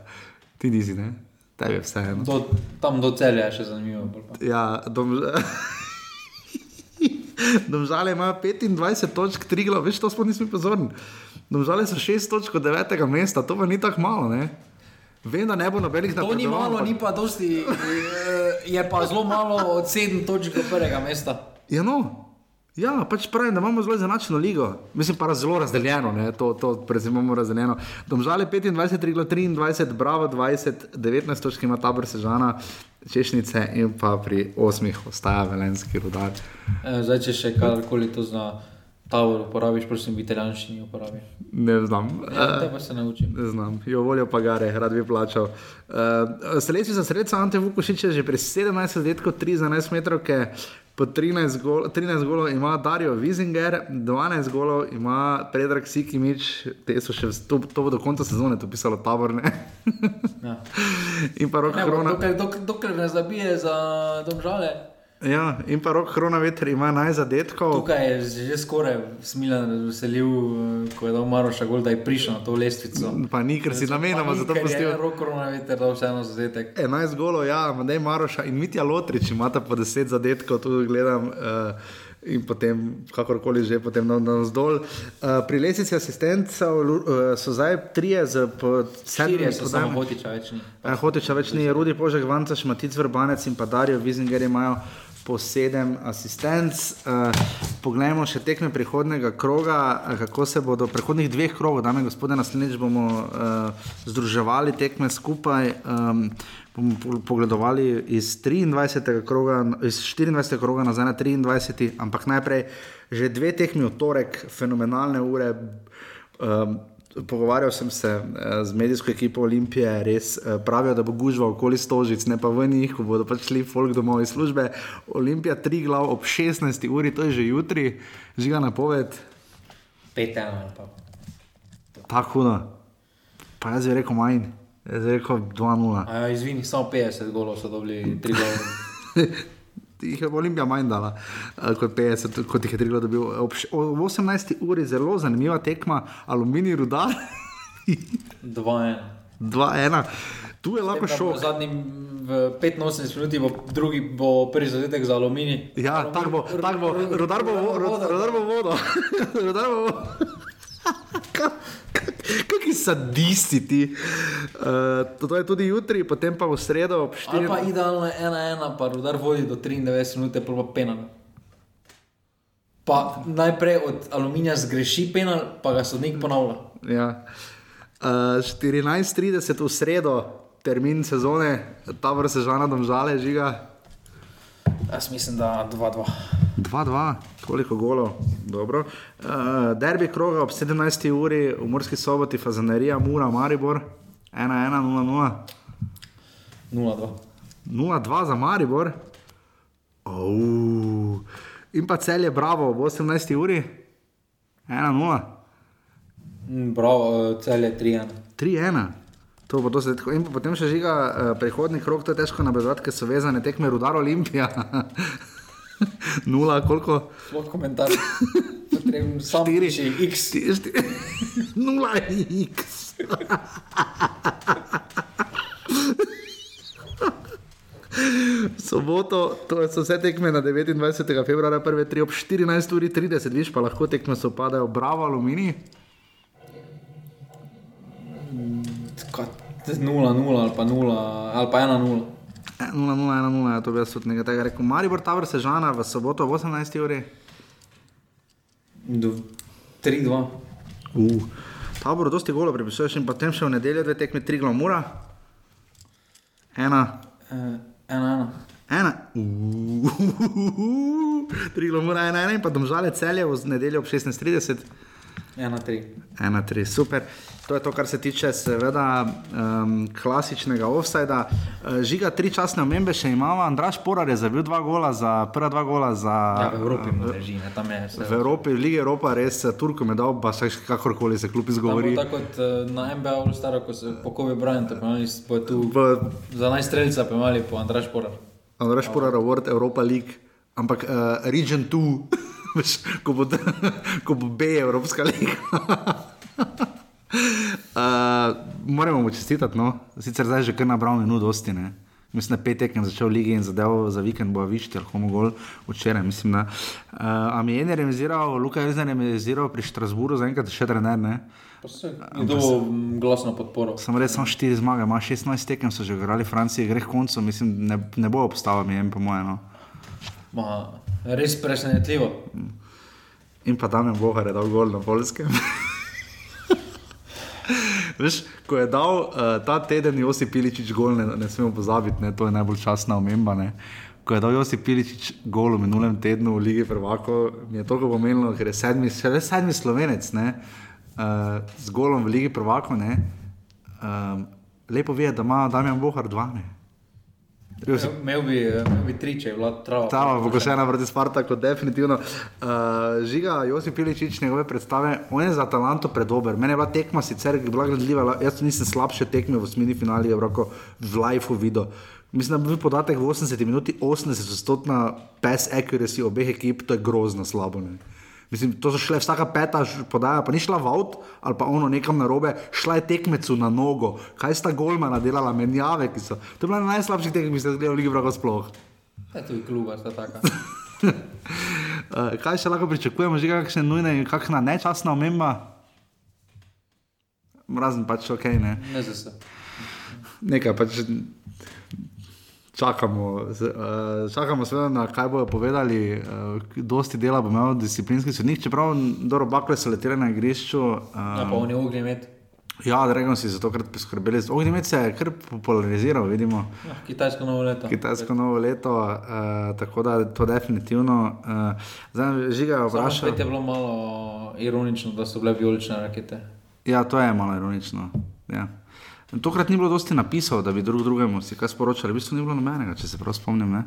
Ti nisi, ne? Tebi je vseeno. Do, tam do celja je še zanimivo. Ja, dom... [laughs] Domžale imajo 25 točk, 3 glav, veš, to smo nismo pozorni. Domžale so 6 točk od 9. mesta, to pa ni tako malo, ne? Vem, da ne bo nobenih To ni malo, ni pa dosti, eh, je pa zelo malo od 7 točk do prvega mesta. Ja, no. Ja, pač pravim, da imamo zelo zanačeno ligo. Mislim pa zelo razdeljeno, ne? to, to predvsem imamo razdeljeno. Domžale 25, Triglo 23, Bravo 20, 19 točk ima tabor Sežana, Češnice in pa pri 8 ostaja Velenski rudar. Eh, Zdaj, če še karkoli to zna, tavor uporabiš, prosim, v italijanščini uporabi. Ne znam. Ja, te pa se naučim. Ne znam, jo voljo pa gare, rad bi plačal. Uh, Selekcija za sredstva Ante Vukošič je že pri 17 letih 3 za 11 metrov, po 13, gol, 13 golov ima Darijo Wiesinger, 12 golov ima Predrag Sikimič, te so še, to, to bo do konca sezone, to pisalo taborne. Ja. in pa rok Ne, Hrona. dokler, dokler, dokler ne zabije za domžale. Ja, in pa rok Hrona veter ima 11 zadetkov. Tukaj je že skoraj razveselil, eh, ko je dal Maroša gol, da je prišel na to lestvico. Pa ni, ker si namenoma za to pustil. Roko na veter, da vseeno zadetek. 11 golov, ja, Madej Maroša in Mitja Lotrič imata po 10 zadetkov, tu gledam. Uh, In potem, kakorkoli že, potem na navzdol. Uh, pri lesici asistentov uh, so zdaj trije z sedmimi Štirje so podajami. Hotiča več ni. Ja, Hotiča več ni, Rudi Požek, Vancaš, Matic Vrbanec in pa Darijo Vizinger imajo po sedem asistenc. Uh, poglejmo še tekme prihodnega kroga, kako se bodo prihodnih dveh krogov, dame in gospode, naslednjič bomo uh, združevali tekme skupaj. Um, bomo po- pogledovali iz 23. kroga, iz 24. kroga nazaj na 23. ampak najprej že dve tekmi v torek, fenomenalne ure. Um, Pogovarjal sem se eh, z medijsko ekipo Olimpije, res eh, pravijo, da bo gužva okoli stožic, ne pa v njih, ko bodo pač šli folk domov iz službe. Olimpija tri glav ob 16. uri, to je že jutri, žiga napoved, Pet ena ali pa. tako hudo. Pa jaz bi rekel manj, jaz bi rekel 2-0. A ja, izvini, samo 50 golov so dobili, 3 golov. [laughs] Jih je Olimpija manj dala eh, kot 50, kot jih je Triglo dobil. Ob š- ob 18. uri zelo zanimiva tekma, aluminij rudar [laughs] 2-1. 2-1. Tu je lahko V šok. zadnjim v 85 minuti bo drugi bo prvi zadetek za aluminij. Ja, tako bo, tako bo, rodar bo vodo. [laughs] rodar bo vodo. Kakšni sadisti ti. Uh, to, je tudi jutri, potem pa v sredo ob Ali 4. pa idealno je 1-1, pa rudar vodi do 93 minut, pa pa penal. Pa najprej od aluminija zgreši penal, pa ga sodnik ponavlja. Ja. Uh, 14.30 v sredo, termin sezone, ta vrsta žana domžale, žiga. Jaz mislim, da 2-2. 2-2, koliko golov, dobro. Uh, derbi kroga ob 17. uri v Murski soboti, Fazanerija, Mura, Maribor, 1-1, 0-0. 0-2. 0-2 za Maribor. Oh. In pa cel je bravo ob 18. uri, 1-0, Mm, Bravo, cel je 3-1. 3-1. To bo to se tako. In potem še žiga uh, prehodni krok, to je težko nabrati, ker so vezane tekme Rudar Olimpija. [laughs] Nula, koliko? Sploh komentar. Samo Štiri. še X. [laughs] Nula X. [laughs] Soboto, to so vse tekme na 29. februarja, prve tri ob 14.30, viš pa lahko tekme se upadajo, bravo, aluminij. 0-0 ali pa 0 ali pa 1-0. 0-0-1-0, ja, to bi jaz tudi nekaj tega rekel. Maribor Tabor Sežana v soboto ob 18. uri. Do 3-2. Uh. Tabor dosti golo pripisuješ in potem še v nedeljo dve tekme, tri glamura. Ena. Eh, 1-1. Ena. Uh, [laughs] tri glamura, ena, ena in pa domžale celje v nedeljo ob 16.30. Ena, tri. Ena, tri, super. To je to, kar se tiče, seveda, um, klasičnega offsajda. Uh, žiga, tri časne omembe še imamo. Andraš Porar je zabil dva gola, za, prva dva gola za. Ja, v Evropi mu drži, ne, tam je vse. V Evropi, v Ligi Evropa, res eh, Turkom je dal, pa se kakorkoli se kljub izgovori. Tako kot na NBA All-Star, ko se po Kobe Bryantu, pa imeli smo tu V, za najstrelca, pa imeli po Andraš Porar. Andraš Porar Award, Europa League, ampak uh, Region 2, veš, [laughs] ko bo, ko bo B, Evropska liga. [laughs] Uh, moramo mu čestitati, no. sicer zdaj že kar nabral minut dosti. Ne. Mislim, da pet tekem začel v ligi in zadev za vikend bo višti, ali homo gol včeraj, mislim. Da. Uh, mi je ne remiziral, Luka je ne remiziral pri Štrasburu, zaenkrat še trener, ne. In to glasno podporo. Samo res, samo štiri zmage, ima 16 tekem, so že igrali Franciji, gre k koncu, mislim, ne, ne bo obstala mi, po mojem. No. Ma, res presenetljivo. In pa tam je Bohar je dal gol na polskem. Veš, ko je dal uh, ta teden Josip Piličič gol, ne, ne smemo pozabiti, ne, to je najbolj časna omemba. Ne. Ko je dal Josip Piličič gol v minulem tednu v Ligi Prvako, mi je to pomenilo, ker je sedmi, še le sedmi slovenec ne, uh, z golom v Ligi Prvako. Ne, um, lepo je, da ima Damjan Bohar dva. Ne. Imel bi, imel bi tri, če je bila trava. Trava, bo še ena vrti Sparta, kot definitivno. Uh, žiga, Josip Piličič, njegove predstave, on je za Atalanto predober. Mene je bila tekma sicer bila gledljiva, jaz nisem slabše tekme v osmini finali, je roko v liveu video. Mislim, da bi bil podatek v 80 minuti 80 odstotna pass accuracy obeh ekip, to je grozno slabo. Ne? Mislim, to so šle vsaka peta podaja, pa ni šla v avt ali pa ono nekam na robe, šla je tekmecu na nogo. Kaj sta golmana delala, menjave, ki so. To je bila najslabših tekmih, ki ste jih gledali v Ligi Vraga sploh. Ja, je kluba, sta taka. uh, [laughs] kaj še lahko pričakujemo, že kakšne nujne, kakšna nečasna omemba? Razen pač ok, ne. Ne za se. Nekaj pač čakamo, uh, čakamo seveda na kaj bojo povedali. Uh, dosti dela bo imel disciplinski sodnik, čeprav dobro bakle so letele na igrišču. Um, Ja, pa oni ognjemet. Ja, Dragon si za to krat poskrbeli. Ognjemet se je kar populariziral, vidimo. Ja, kitajsko novo leto. Kitajsko novo leto, uh, tako da to definitivno. Uh, zdaj, žiga spet je bilo malo ironično, da so bile vijolične rakete. Ja, to je malo ironično. Ja. Tokrat ni bilo dosti napisov, da bi drug drugemu si kaj sporočali, v bistvu ni bilo nobenega, če se prav spomnim. Ne?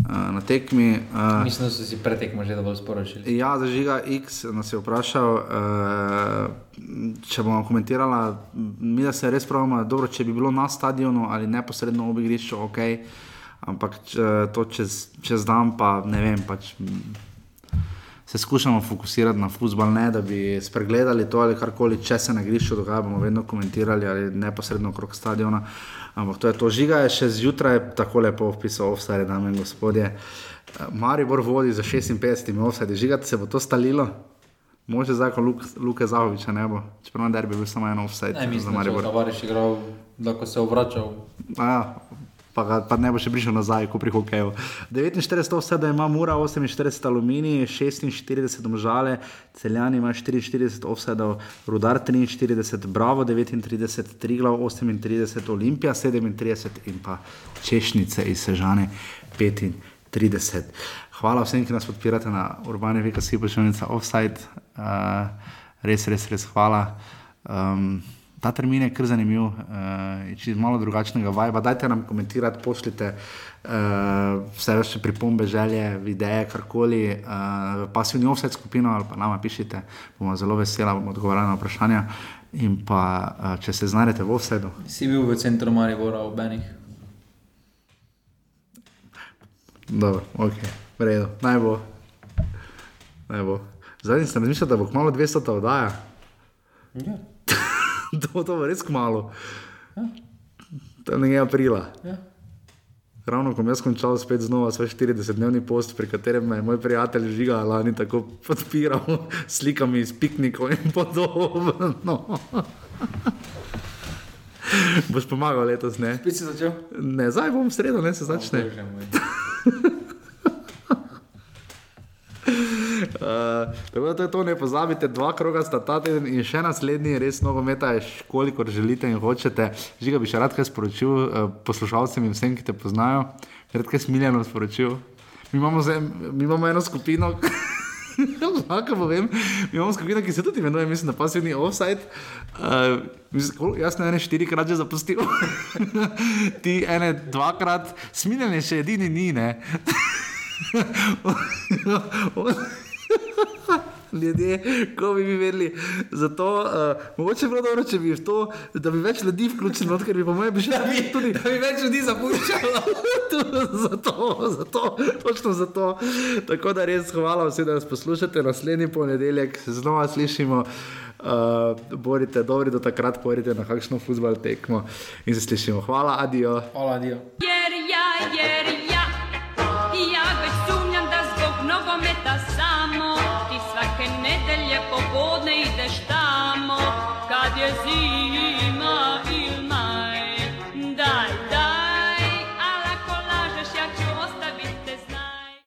Uh, na tekmi. Uh, Mislim, da so si pretekmo že dovolj sporočili. Ja, zažiga X nas je vprašal, uh, če bomo komentirali, mi da se res pravimo, dobro, če bi bilo na stadionu ali neposredno ob igrišču, ok, ampak če, to čez, čez dan pa ne vem. Pač, Se skušamo fokusirati na futbol, ne da bi spregledali to ali karkoli, če se na igrišču dogaja, bomo vedno komentirali ali neposredno okrog stadiona. Ampak to je to. Žiga je še zjutraj tako lepo opisal, vse, dame in gospodje. Maribor vodi za 56 offside, žigati se bo to stalilo. Može zakon Luk, Luke Zahoviča ne bo, čeprav na derbi je bil samo en offside Ne, mislim, da je Maribor. Tavares igral, da ko se je obračal. A Ja, pa, ga, pa ne bo še prišel nazaj, ko pri hokeju. 49 vse, da ima Mura, 48 Aluminij, 46 Domžale, Celjani ima 44 offsetov, Rudar 43, Bravo 39, Triglav 38, Olimpija 37 in pa Češnice iz Sežane 35. Hvala vsem, ki nas podpirate na urbane VKC, počevnica offside. Uh, res, res, res hvala. Um, ta termin je kar zanimiv, uh, je čez malo drugačnega vajba. Dajte nam komentirati, pošljite uh, vse vaše pripombe, želje, videe, karkoli, uh, pasivni offset skupino ali pa nama pišite, bomo zelo vesela, bomo odgovarjali na vprašanja. In pa, uh, če se znajdete v offsetu, Si bil v centru Maribora v Benih. dobro, ok, v redu, naj bo. Naj bo. Zadnji sem razmišljal, da bo kmalo 200 ta oddaja. Ja. [laughs] to, to bo res kmalo. To je nekaj aprila. Ja. Ravno ko sem jaz končal spet znova svoj 40-dnevni post, pri katerem me je moj prijatelj Žiga lani tako podpiral s slikami iz piknikov in podobno. [laughs] Boš pomagal letos, ne? Spet si začel? Ne, zdaj bom v sredo, ne se začne. Uh, [laughs] tako da to je to, ne pozabite, dva kroga sta ta teden in še naslednji, res nogometa je, kolikor želite in hočete. Žiga bi še rad kaj sporočil uh, poslušalcem in vsem, ki te poznajo, rad kaj smiljeno sporočil. Mi imamo, zdaj, mi imamo eno skupino, [laughs] Lahko povem, mi imamo skupino, ki se tudi imenuje, mislim, da pasivni offside. Uh, jaz sem ene štirikrat že zapustil, [laughs] ti ene dvakrat, smiljanje še edini ni, ne. [laughs] [laughs] ljudje, ko bi vi vedeli. Zato, uh, mogoče bi bilo dobro, če bi to, da bi več ljudi vključilo, ker bi po mojem bi že bili tudi. Da bi več ljudi zapuščalo. [laughs] zato, zato, točno zato. Tako da res hvala vsem, da nas poslušate. Naslednji ponedeljek se znova slišimo. Uh, borite dobri, do takrat pojedite na kakšno futbal tekmo in se slišimo. Hvala, adijo. Hvala, adijo. Jer ja, jer ja, ja več sumljam, da zbog nogometa. Yazid.